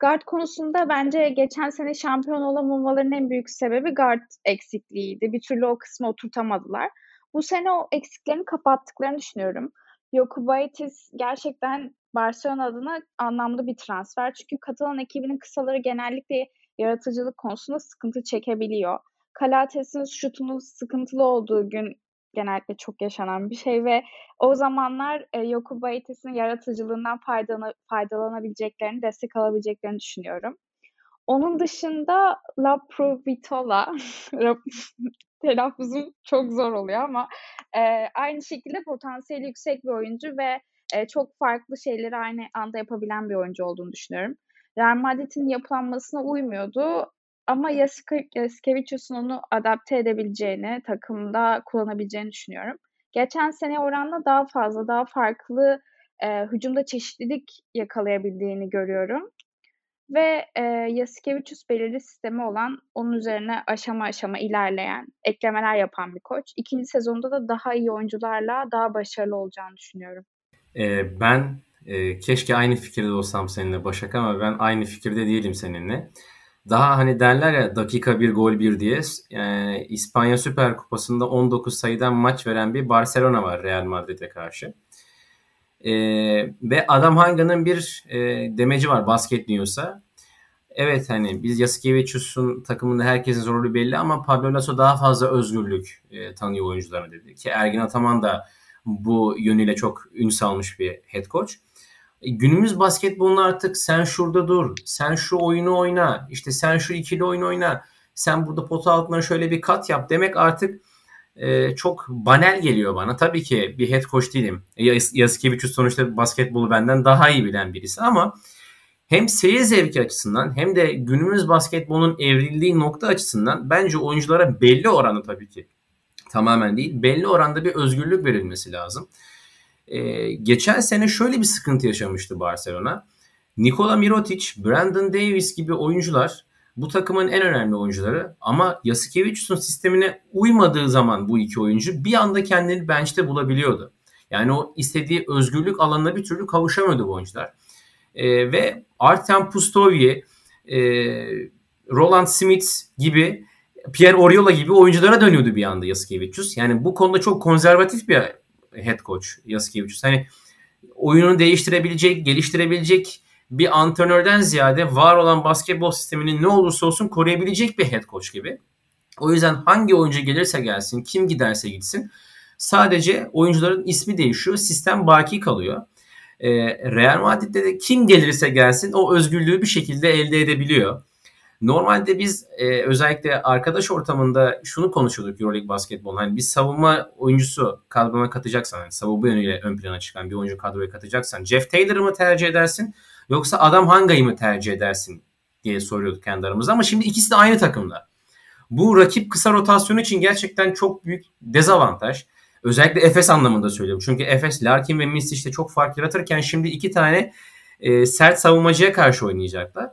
Guard konusunda bence geçen sene şampiyon olamamaların en büyük sebebi guard eksikliğiydi. Bir türlü o kısmı oturtamadılar. Bu sene o eksiklerini kapattıklarını düşünüyorum. Jokubaitis gerçekten Barcelona adına anlamlı bir transfer. Çünkü Katalan ekibinin kısaları genellikle yaratıcılık konusunda sıkıntı çekebiliyor. Kalates'in şutunun sıkıntılı olduğu gün genellikle çok yaşanan bir şey ve o zamanlar e, Yokuba Ites'in yaratıcılığından faydalana, faydalanabileceklerini, destek alabileceklerini düşünüyorum. Onun dışında La Provitola, telaffuzum çok zor oluyor ama e, aynı şekilde potansiyeli yüksek bir oyuncu ve e, çok farklı şeyleri aynı anda yapabilen bir oyuncu olduğunu düşünüyorum. Real Madrid'in yapılanmasına uymuyordu ama Yasikevicius'un onu adapte edebileceğini, takımda kullanabileceğini düşünüyorum. Geçen sene oranla daha fazla, daha farklı e, hücumda çeşitlilik yakalayabildiğini görüyorum. Ve e, Yasikevicius belirli sistemi olan, onun üzerine aşama aşama ilerleyen, eklemeler yapan bir koç. İkinci sezonda da daha iyi oyuncularla daha başarılı olacağını düşünüyorum. Ee, ben e, keşke aynı fikirde olsam seninle Başak ama ben aynı fikirde değilim seninle. Daha hani derler ya dakika bir gol bir diye e, İspanya Süper Kupası'nda 19 sayıdan maç veren bir Barcelona var Real Madrid'e karşı. E, ve Adam Hanga'nın bir e, demeci var Basket News'a. Evet hani biz Yasikevicius'un takımında herkesin rolü belli ama Pablo Lasso daha fazla özgürlük e, tanıyor oyuncularına dedi. Ki Ergin Ataman da bu yönüyle çok ün salmış bir head coach. E, günümüz basketbolunu artık sen şurada dur, sen şu oyunu oyna, işte sen şu ikili oyunu oyna, sen burada pota altına şöyle bir kat yap demek artık e, çok banel geliyor bana. Tabii ki bir head coach değilim. Yas Yasikevicius sonuçta basketbolu benden daha iyi bilen birisi ama hem seyir zevki açısından hem de günümüz basketbolunun evrildiği nokta açısından bence oyunculara belli oranı tabii ki tamamen değil belli oranda bir özgürlük verilmesi lazım. Ee, geçen sene şöyle bir sıkıntı yaşamıştı Barcelona. Nikola Mirotic, Brandon Davis gibi oyuncular bu takımın en önemli oyuncuları ama Yasikevicius'un sistemine uymadığı zaman bu iki oyuncu bir anda kendini bench'te bulabiliyordu. Yani o istediği özgürlük alanına bir türlü kavuşamıyordu bu oyuncular. Ee, ve Artem Pustovye, e, Roland Smith gibi Pierre Oriola gibi oyunculara dönüyordu bir anda Yasikevicius. Yani bu konuda çok konservatif bir head coach Yasikevicius. Hani oyunu değiştirebilecek, geliştirebilecek bir antrenörden ziyade var olan basketbol sistemini ne olursa olsun koruyabilecek bir head coach gibi. O yüzden hangi oyuncu gelirse gelsin, kim giderse gitsin sadece oyuncuların ismi değişiyor, sistem baki kalıyor. Ee, Real Madrid'de de kim gelirse gelsin o özgürlüğü bir şekilde elde edebiliyor. Normalde biz e, özellikle arkadaş ortamında şunu konuşuyorduk Euroleague basketbol. Hani bir savunma oyuncusu kadrona katacaksan, yani savunma yönüyle ön plana çıkan bir oyuncu kadroya katacaksan Jeff Taylor'ı mı tercih edersin yoksa Adam Hanga'yı mı tercih edersin diye soruyorduk kendi aramızda. Ama şimdi ikisi de aynı takımda. Bu rakip kısa rotasyonu için gerçekten çok büyük dezavantaj. Özellikle Efes anlamında söylüyorum. Çünkü Efes, Larkin ve Misic'te çok fark yaratırken şimdi iki tane e, sert savunmacıya karşı oynayacaklar.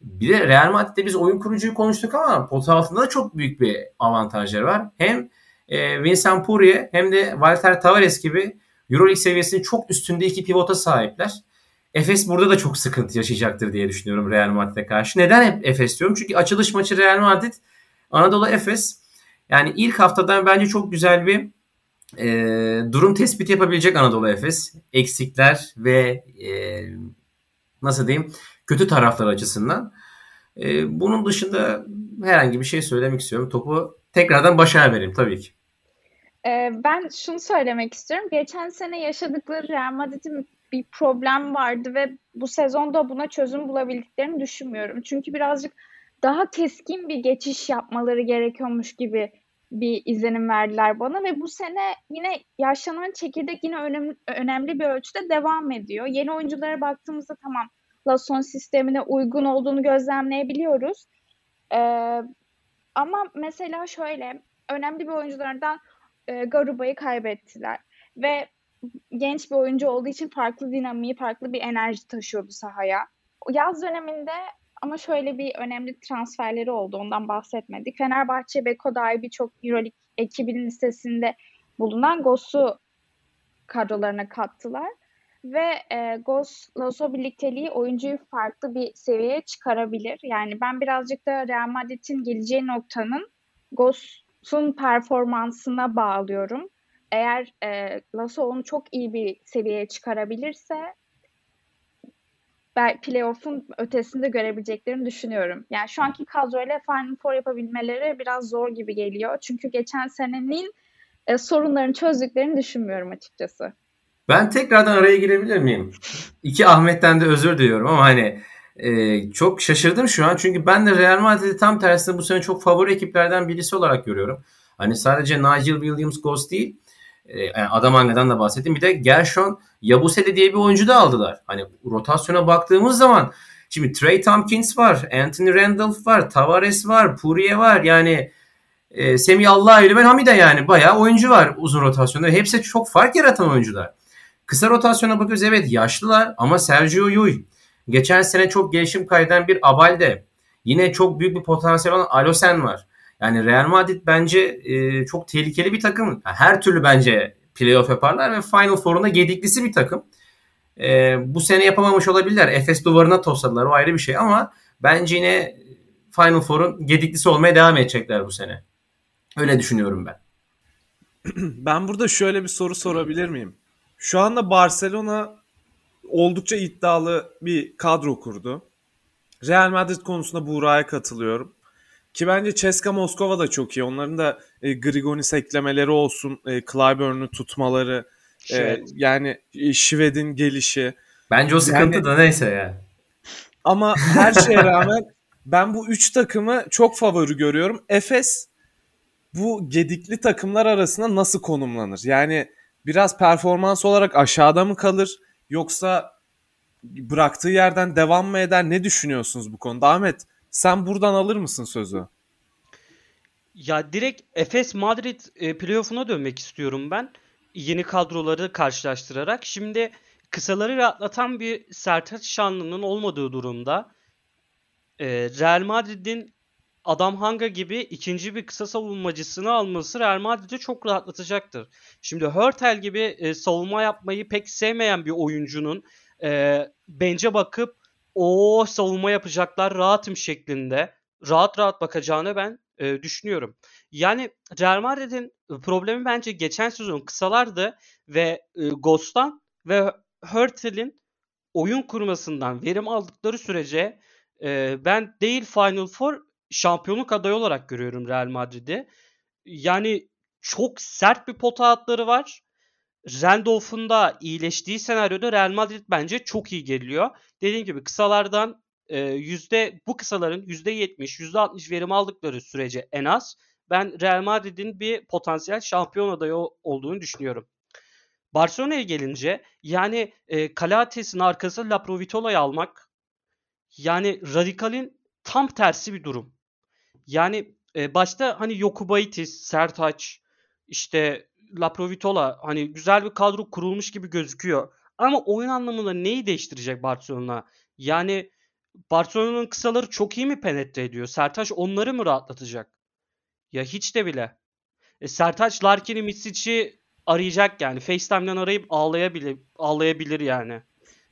Bir de Real Madrid'de biz oyun kurucuyu konuştuk ama pota altında da çok büyük bir avantajları var. Hem e, Vincent Poirier hem de Walter Tavares gibi Euroleague seviyesinin çok üstünde iki pivota sahipler. Efes burada da çok sıkıntı yaşayacaktır diye düşünüyorum Real Madrid'e karşı. Neden hep Efes diyorum? Çünkü açılış maçı Real Madrid, Anadolu Efes. Yani ilk haftadan bence çok güzel bir e, durum tespiti yapabilecek Anadolu Efes. Eksikler ve e, nasıl diyeyim kötü taraflar açısından. E, bunun dışında herhangi bir şey söylemek istiyorum. Topu tekrardan Başak'a vereyim tabii ki. Ee, ben şunu söylemek istiyorum. Geçen sene yaşadıkları Real Madrid'in bir problem vardı ve bu sezonda buna çözüm bulabildiklerini düşünmüyorum. Çünkü birazcık daha keskin bir geçiş yapmaları gerekiyormuş gibi bir izlenim verdiler bana ve bu sene yine yaşlanan çekirdek yine önemli, önemli bir ölçüde devam ediyor. Yeni oyunculara baktığımızda tamam Lason sistemine uygun olduğunu gözlemleyebiliyoruz. Ee, ama mesela şöyle önemli bir oyunculardan e, Garuba'yı kaybettiler ve genç bir oyuncu olduğu için farklı dinamiği, farklı bir enerji taşıyordu sahaya. Yaz döneminde ama şöyle bir önemli transferleri oldu. Ondan bahsetmedik. Fenerbahçe Beko dair birçok Euroleague ekibinin listesinde bulunan Gos'u kadrolarına kattılar. Ve e, Gos Lasso birlikteliği oyuncuyu farklı bir seviyeye çıkarabilir. Yani ben birazcık da Real Madrid'in geleceği noktanın Gos'un performansına bağlıyorum. Eğer e, Lasso onu çok iyi bir seviyeye çıkarabilirse playoff'un ötesinde görebileceklerini düşünüyorum. Yani şu anki kadroyla Final Four yapabilmeleri biraz zor gibi geliyor. Çünkü geçen senenin e, sorunlarını çözdüklerini düşünmüyorum açıkçası. Ben tekrardan araya girebilir miyim? İki Ahmet'ten de özür diliyorum ama hani e, çok şaşırdım şu an. Çünkü ben de Real Madrid'i tam tersine bu sene çok favori ekiplerden birisi olarak görüyorum. Hani sadece Nigel Williams Ghost değil yani Adamanga'dan da bahsettim. Bir de Gershon Yabusele diye bir oyuncu da aldılar. Hani rotasyona baktığımız zaman şimdi Trey Tompkins var, Anthony Randolph var, Tavares var, Puriye var. Yani e, Semih Allah'ıyla ben Hamide yani bayağı oyuncu var uzun rotasyonda. Hepsi çok fark yaratan oyuncular. Kısa rotasyona bakıyoruz evet yaşlılar ama Sergio Yul. Geçen sene çok gelişim kaydeden bir Abalde. Yine çok büyük bir potansiyel olan Alosen var. Yani Real Madrid bence e, çok tehlikeli bir takım. Her türlü bence playoff yaparlar ve Final Four'unda gediklisi bir takım. E, bu sene yapamamış olabilirler. Efes duvarına tosladılar o ayrı bir şey ama bence yine Final Four'un gediklisi olmaya devam edecekler bu sene. Öyle düşünüyorum ben. Ben burada şöyle bir soru sorabilir miyim? Şu anda Barcelona oldukça iddialı bir kadro kurdu. Real Madrid konusunda Buğra'ya katılıyorum. Ki bence Ceska Moskova da çok iyi. Onların da e, Grigonis eklemeleri olsun, e, Clyburn'u tutmaları, e, yani e, Şved'in gelişi. Bence o sıkıntı yani, da neyse ya. Ama her şeye rağmen ben bu üç takımı çok favori görüyorum. Efes bu gedikli takımlar arasında nasıl konumlanır? Yani biraz performans olarak aşağıda mı kalır? Yoksa bıraktığı yerden devam mı eder? Ne düşünüyorsunuz bu konuda? Ahmet sen buradan alır mısın sözü? Ya direkt Efes Madrid e, playoff'una dönmek istiyorum ben. Yeni kadroları karşılaştırarak. Şimdi kısaları rahatlatan bir Sertaç Şanlı'nın olmadığı durumda e, Real Madrid'in Adam Hanga gibi ikinci bir kısa savunmacısını alması Real Madrid'i çok rahatlatacaktır. Şimdi Hurtel gibi e, savunma yapmayı pek sevmeyen bir oyuncunun e, bence bakıp o savunma yapacaklar rahatım şeklinde rahat rahat bakacağını ben e, düşünüyorum. Yani Real Madrid'in problemi bence geçen sezon kısalardı ve e, Ghost'tan ve Hurtel'in oyun kurmasından verim aldıkları sürece e, ben değil Final Four şampiyonluk adayı olarak görüyorum Real Madrid'i. Yani çok sert bir pota hatları var. Randolph'un da iyileştiği senaryoda Real Madrid bence çok iyi geliyor. Dediğim gibi kısalardan e, yüzde bu kısaların yüzde yetmiş, yüzde altmış verim aldıkları sürece en az ben Real Madrid'in bir potansiyel şampiyon adayı olduğunu düşünüyorum. Barcelona'ya gelince yani e, Calates'in arkası La Provitola'yı almak yani Radikal'in tam tersi bir durum. Yani e, başta hani Yokubaitis, Sertaç, işte La Provitola hani güzel bir kadro kurulmuş gibi gözüküyor. Ama oyun anlamında neyi değiştirecek Barcelona? Yani Barcelona'nın kısaları çok iyi mi penetre ediyor? Sertaç onları mı rahatlatacak? Ya hiç de bile. E, Sertaç Larkin'i Mitsic'i arayacak yani. FaceTime'den arayıp ağlayabilir, ağlayabilir yani.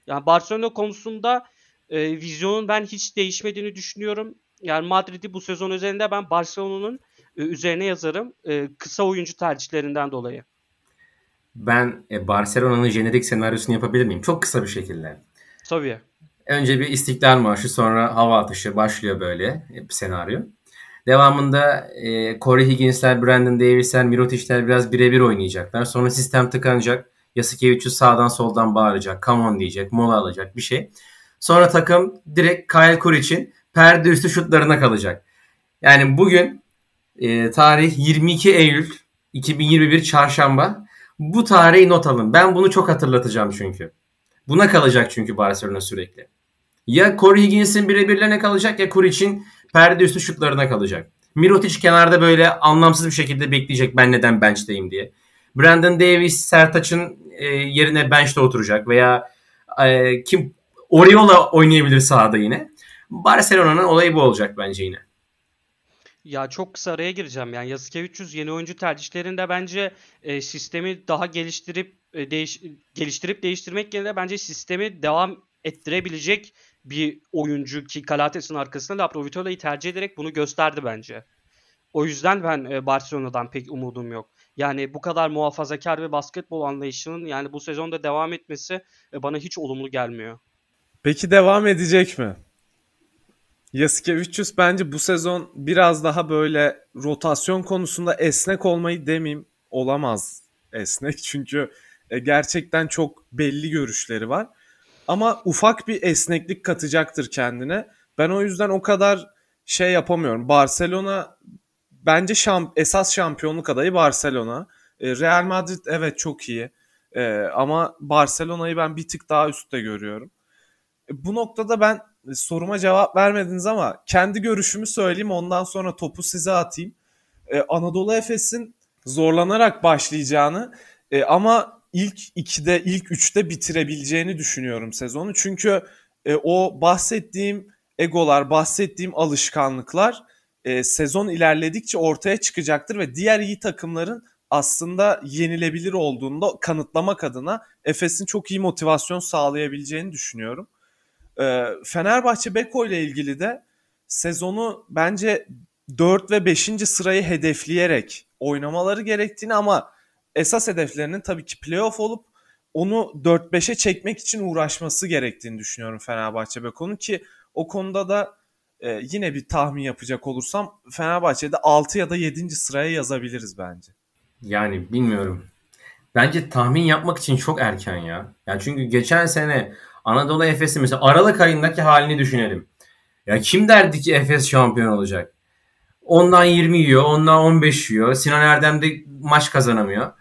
Yani Barcelona konusunda e, vizyonun ben hiç değişmediğini düşünüyorum. Yani Madrid'i bu sezon üzerinde ben Barcelona'nın üzerine yazarım. E, kısa oyuncu tercihlerinden dolayı. Ben e, Barcelona'nın jenerik senaryosunu yapabilir miyim? Çok kısa bir şekilde. Tabii. Önce bir İstiklal Marşı sonra hava atışı başlıyor böyle bir senaryo. Devamında e, Corey Higgins'ler, Brandon Davis'ler, Mirotic'ler biraz birebir oynayacaklar. Sonra sistem tıkanacak. Yasikevicius sağdan soldan bağıracak. Come on diyecek. Mola alacak bir şey. Sonra takım direkt Kyle Kuric'in perde üstü şutlarına kalacak. Yani bugün e, tarih 22 Eylül 2021 Çarşamba. Bu tarihi not alın. Ben bunu çok hatırlatacağım çünkü. Buna kalacak çünkü Barcelona sürekli. Ya Corey Higgins'in birebirlerine kalacak ya Kuric'in perde üstü şutlarına kalacak. Mirotic kenarda böyle anlamsız bir şekilde bekleyecek ben neden bench'teyim diye. Brandon Davis Sertaç'ın e, yerine bench'te oturacak veya e, kim Oriola oynayabilir sahada yine. Barcelona'nın olayı bu olacak bence yine. Ya çok kısa araya gireceğim. Yani Yasikevicius yeni oyuncu tercihlerinde bence e, sistemi daha geliştirip e, değiş, geliştirip değiştirmek yerine bence sistemi devam ettirebilecek bir oyuncu ki Calates'in arkasında Laprovitola'yı tercih ederek bunu gösterdi bence. O yüzden ben e, Barcelona'dan pek umudum yok. Yani bu kadar muhafazakar ve basketbol anlayışının yani bu sezonda devam etmesi e, bana hiç olumlu gelmiyor. Peki devam edecek mi? Yasikevicius bence bu sezon biraz daha böyle rotasyon konusunda esnek olmayı demeyeyim olamaz esnek çünkü e, gerçekten çok belli görüşleri var. Ama ufak bir esneklik katacaktır kendine. Ben o yüzden o kadar şey yapamıyorum. Barcelona bence şamp esas şampiyonluk adayı Barcelona. E, Real Madrid evet çok iyi. E, ama Barcelona'yı ben bir tık daha üstte görüyorum. Bu noktada ben soruma cevap vermediniz ama kendi görüşümü söyleyeyim ondan sonra topu size atayım. Ee, Anadolu Efes'in zorlanarak başlayacağını e, ama ilk 2'de ilk 3'te bitirebileceğini düşünüyorum sezonu. Çünkü e, o bahsettiğim egolar, bahsettiğim alışkanlıklar e, sezon ilerledikçe ortaya çıkacaktır ve diğer iyi takımların aslında yenilebilir olduğunu da kanıtlamak adına Efes'in çok iyi motivasyon sağlayabileceğini düşünüyorum. E, Fenerbahçe Beko ile ilgili de sezonu bence 4 ve 5. sırayı hedefleyerek oynamaları gerektiğini ama esas hedeflerinin tabii ki playoff olup onu 4-5'e çekmek için uğraşması gerektiğini düşünüyorum Fenerbahçe Beko'nun ki o konuda da e, yine bir tahmin yapacak olursam Fenerbahçe'de 6 ya da 7. sıraya yazabiliriz bence. Yani bilmiyorum. Bence tahmin yapmak için çok erken ya. Yani çünkü geçen sene Anadolu Efes'i mesela Aralık ayındaki halini düşünelim. Ya kim derdi ki Efes şampiyon olacak? Ondan 20 yiyor, ondan 15 yiyor. Sinan Erdem de maç kazanamıyor.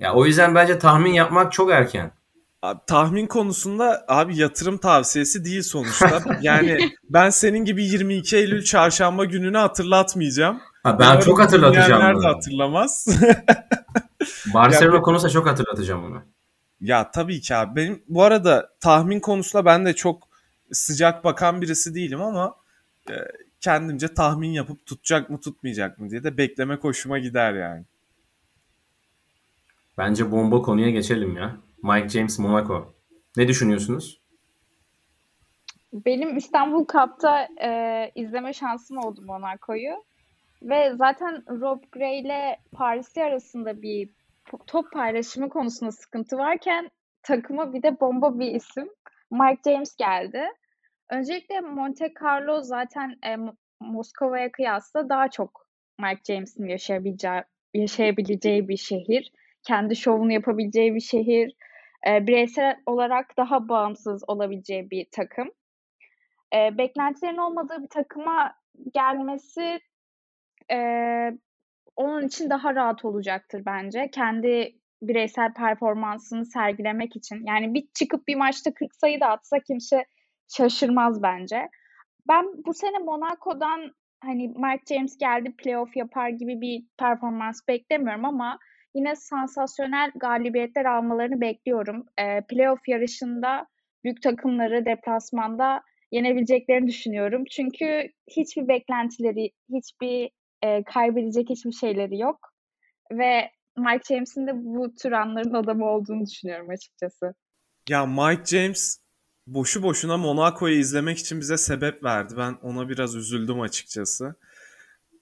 Ya o yüzden bence tahmin yapmak çok erken. Abi, tahmin konusunda abi yatırım tavsiyesi değil sonuçta. yani ben senin gibi 22 Eylül çarşamba gününü hatırlatmayacağım. Ha, ben çok hatırlatacağım bunu. hatırlamaz. Barcelona yani, konusunda çok hatırlatacağım onu. Ya tabii ki abi. Benim bu arada tahmin konusunda ben de çok sıcak bakan birisi değilim ama e, kendimce tahmin yapıp tutacak mı tutmayacak mı diye de bekleme hoşuma gider yani. Bence bomba konuya geçelim ya. Mike James Monaco. Ne düşünüyorsunuz? Benim İstanbul Cup'ta e, izleme şansım oldu Monaco'yu. Ve zaten Rob Gray ile Paris'i arasında bir top paylaşımı konusunda sıkıntı varken takıma bir de bomba bir isim Mike James geldi. Öncelikle Monte Carlo zaten e, Moskova'ya kıyasla daha çok Mike James'in yaşayabileceği, yaşayabileceği bir şehir. Kendi şovunu yapabileceği bir şehir. E, bireysel olarak daha bağımsız olabileceği bir takım. E, beklentilerin olmadığı bir takıma gelmesi e, onun için daha rahat olacaktır bence. Kendi bireysel performansını sergilemek için. Yani bir çıkıp bir maçta 40 sayı da atsa kimse şaşırmaz bence. Ben bu sene Monaco'dan hani Mike James geldi playoff yapar gibi bir performans beklemiyorum ama yine sansasyonel galibiyetler almalarını bekliyorum. E, playoff yarışında büyük takımları deplasmanda yenebileceklerini düşünüyorum. Çünkü hiçbir beklentileri, hiçbir e, kaybedecek hiçbir şeyleri yok. Ve Mike James'in de bu tür anların adamı olduğunu düşünüyorum açıkçası. Ya Mike James boşu boşuna Monaco'yu izlemek için bize sebep verdi. Ben ona biraz üzüldüm açıkçası.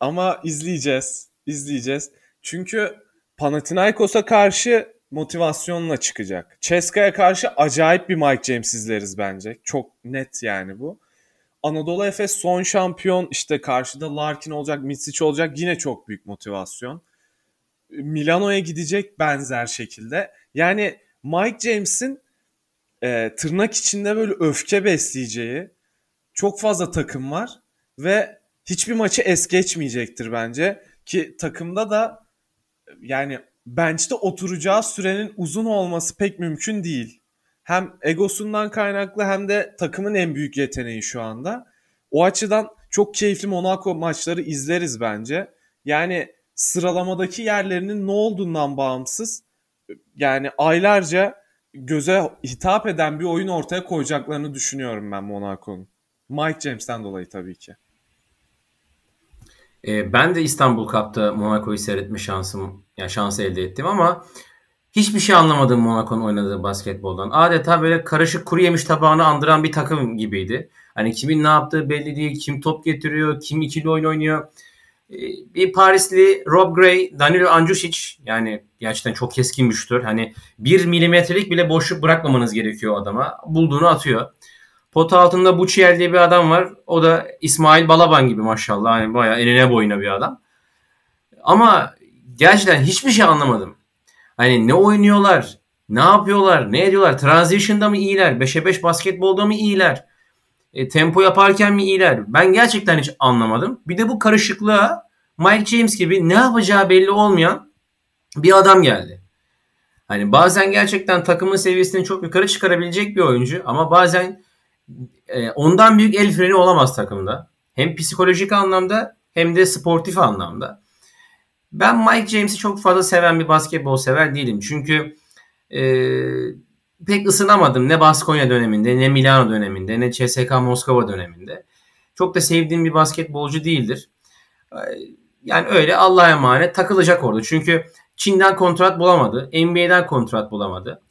Ama izleyeceğiz. izleyeceğiz. Çünkü Panathinaikos'a karşı motivasyonla çıkacak. Ceska'ya karşı acayip bir Mike James izleriz bence. Çok net yani bu. Anadolu Efes son şampiyon işte karşıda Larkin olacak, Mitsic olacak yine çok büyük motivasyon. Milano'ya gidecek benzer şekilde. Yani Mike James'in e, tırnak içinde böyle öfke besleyeceği çok fazla takım var ve hiçbir maçı es geçmeyecektir bence. Ki takımda da yani bench'te oturacağı sürenin uzun olması pek mümkün değil. Hem egosundan kaynaklı hem de takımın en büyük yeteneği şu anda. O açıdan çok keyifli Monaco maçları izleriz bence. Yani sıralamadaki yerlerinin ne olduğundan bağımsız yani aylarca göze hitap eden bir oyun ortaya koyacaklarını düşünüyorum ben Monaco'nun. Mike James'ten dolayı tabii ki. E, ben de İstanbul Cup'ta Monaco'yu seyretme şansım, yani şansı elde ettim ama hiçbir şey anlamadım Monaco'nun oynadığı basketboldan. Adeta böyle karışık kuru yemiş tabağını andıran bir takım gibiydi. Hani kimin ne yaptığı belli değil, kim top getiriyor, kim ikili oyun oynuyor. E, bir Parisli Rob Gray, Danilo Anđušić yani gerçekten çok keskin bir şutör. Hani bir milimetrelik bile boşluk bırakmamanız gerekiyor adama. Bulduğunu atıyor. Pot altında Buçiel diye bir adam var. O da İsmail Balaban gibi maşallah. Yani bayağı enine boyuna bir adam. Ama gerçekten hiçbir şey anlamadım. Hani ne oynuyorlar? Ne yapıyorlar? Ne ediyorlar? Transition'da mı iyiler? 5'e 5 basketbolda mı iyiler? E, tempo yaparken mi iyiler? Ben gerçekten hiç anlamadım. Bir de bu karışıklığa Mike James gibi ne yapacağı belli olmayan bir adam geldi. Hani bazen gerçekten takımın seviyesini çok yukarı çıkarabilecek bir oyuncu ama bazen e, ondan büyük el freni olamaz takımda. Hem psikolojik anlamda hem de sportif anlamda. Ben Mike James'i çok fazla seven bir basketbol sever değilim. Çünkü e, pek ısınamadım ne Baskonya döneminde ne Milano döneminde ne CSK Moskova döneminde. Çok da sevdiğim bir basketbolcu değildir. E, yani öyle Allah'a emanet takılacak orada. Çünkü Çin'den kontrat bulamadı. NBA'den kontrat bulamadı.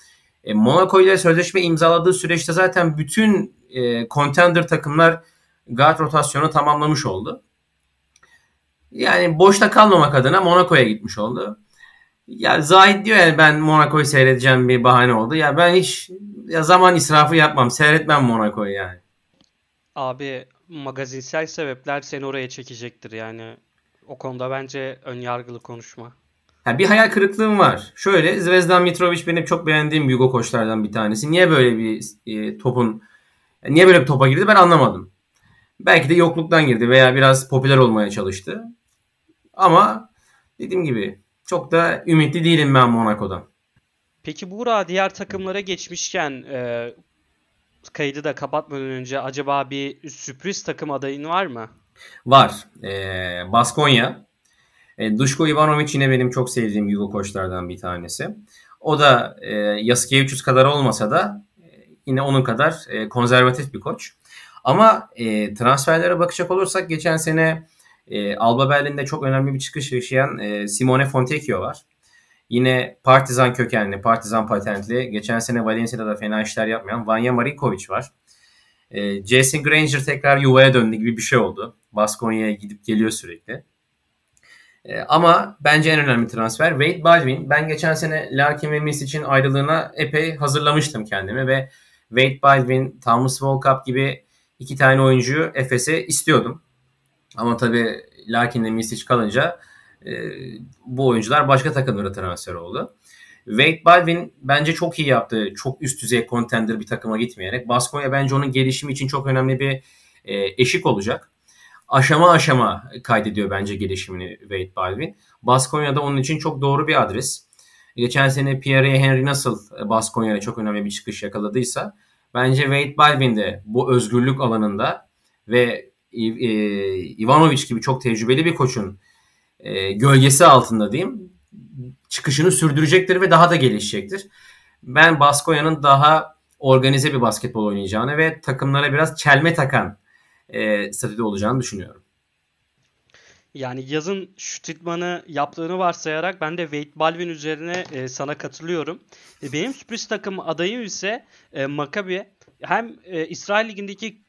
E, Monaco ile sözleşme imzaladığı süreçte zaten bütün e, contender takımlar guard rotasyonu tamamlamış oldu. Yani boşta kalmamak adına Monaco'ya gitmiş oldu. Ya Zahid diyor yani ben Monaco'yu seyredeceğim bir bahane oldu. Ya ben hiç ya zaman israfı yapmam. Seyretmem Monaco'yu yani. Abi magazinsel sebepler seni oraya çekecektir yani. O konuda bence ön yargılı konuşma. Ha, bir hayal kırıklığım var. Şöyle Zvezdan Mitrovic benim çok beğendiğim Yugo koçlardan bir tanesi. Niye böyle bir e, topun niye böyle bir topa girdi ben anlamadım. Belki de yokluktan girdi veya biraz popüler olmaya çalıştı. Ama dediğim gibi çok da ümitli değilim ben Monaco'dan. Peki Buğra diğer takımlara geçmişken e, kaydı da kapatmadan önce acaba bir sürpriz takım adayın var mı? Var. E, Baskonya. E, Duško Ivanovic yine benim çok sevdiğim Yugo koçlardan bir tanesi. O da e, Yasikevicius kadar olmasa da e, yine onun kadar e, konservatif bir koç. Ama e, transferlere bakacak olursak geçen sene e, Alba Berlin'de çok önemli bir çıkış yaşayan e, Simone Fontecchio var. Yine Partizan kökenli, Partizan patentli, geçen sene Valencia'da da fena işler yapmayan Vanya Marinkovic var. E, Jason Granger tekrar yuvaya döndü gibi bir şey oldu. Baskonya'ya gidip geliyor sürekli. E, ama bence en önemli transfer Wade Baldwin. Ben geçen sene Larkin ve Miss için ayrılığına epey hazırlamıştım kendimi ve Wade Baldwin, Thomas Volkap gibi iki tane oyuncuyu Efes'e istiyordum. Ama tabii Larkin ve Misic kalınca e, bu oyuncular başka takımlara transfer oldu. Wade Baldwin bence çok iyi yaptı. Çok üst düzey contender bir takıma gitmeyerek. Baskonya bence onun gelişimi için çok önemli bir e, eşik olacak aşama aşama kaydediyor bence gelişimini Wade Baldwin. Baskonya'da onun için çok doğru bir adres. Geçen sene Pierre Henry nasıl Baskonya'da çok önemli bir çıkış yakaladıysa bence Wade Baldwin de bu özgürlük alanında ve e, Ivanovic gibi çok tecrübeli bir koçun e, gölgesi altında diyeyim çıkışını sürdürecektir ve daha da gelişecektir. Ben Baskonya'nın daha organize bir basketbol oynayacağını ve takımlara biraz çelme takan e, statüde olacağını düşünüyorum. Yani yazın şut idmanı yaptığını varsayarak ben de Wade Baldwin üzerine e, sana katılıyorum. E, benim sürpriz takım adayım ise e, Maccabi. Hem e, İsrail Ligi'ndeki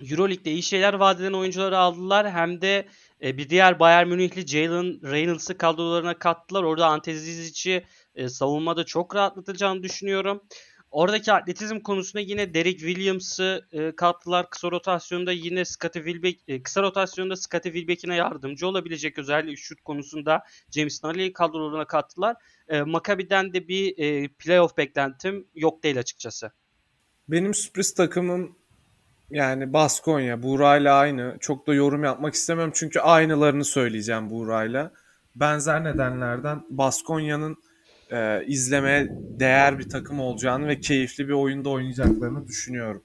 Euroleague'de iyi şeyler vaat eden oyuncuları aldılar hem de e, bir diğer Bayern Münihli Jalen Reynolds'ı kadrolarına kattılar. Orada Ante Zizic'i e, savunmada çok rahatlatacağını düşünüyorum. Oradaki atletizm konusunda yine Derek Williams'ı e, kattılar. Kısa rotasyonda yine Scottie Wilbeck, e, kısa rotasyonda Scottie Wilbeck'ine yardımcı olabilecek özellikle şut konusunda James Nunnally'i kadrolarına kattılar. E, Maccabi'den de bir e, playoff beklentim yok değil açıkçası. Benim sürpriz takımım yani Baskonya, Buğra'yla aynı. Çok da yorum yapmak istemiyorum çünkü aynılarını söyleyeceğim Buğra'yla. Benzer nedenlerden Baskonya'nın e, izlemeye değer bir takım olacağını ve keyifli bir oyunda oynayacaklarını düşünüyorum.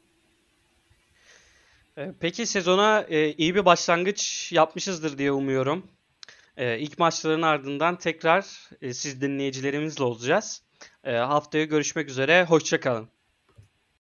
E, peki sezona e, iyi bir başlangıç yapmışızdır diye umuyorum. E, ilk maçların ardından tekrar e, siz dinleyicilerimizle olacağız. E, haftaya görüşmek üzere. Hoşçakalın.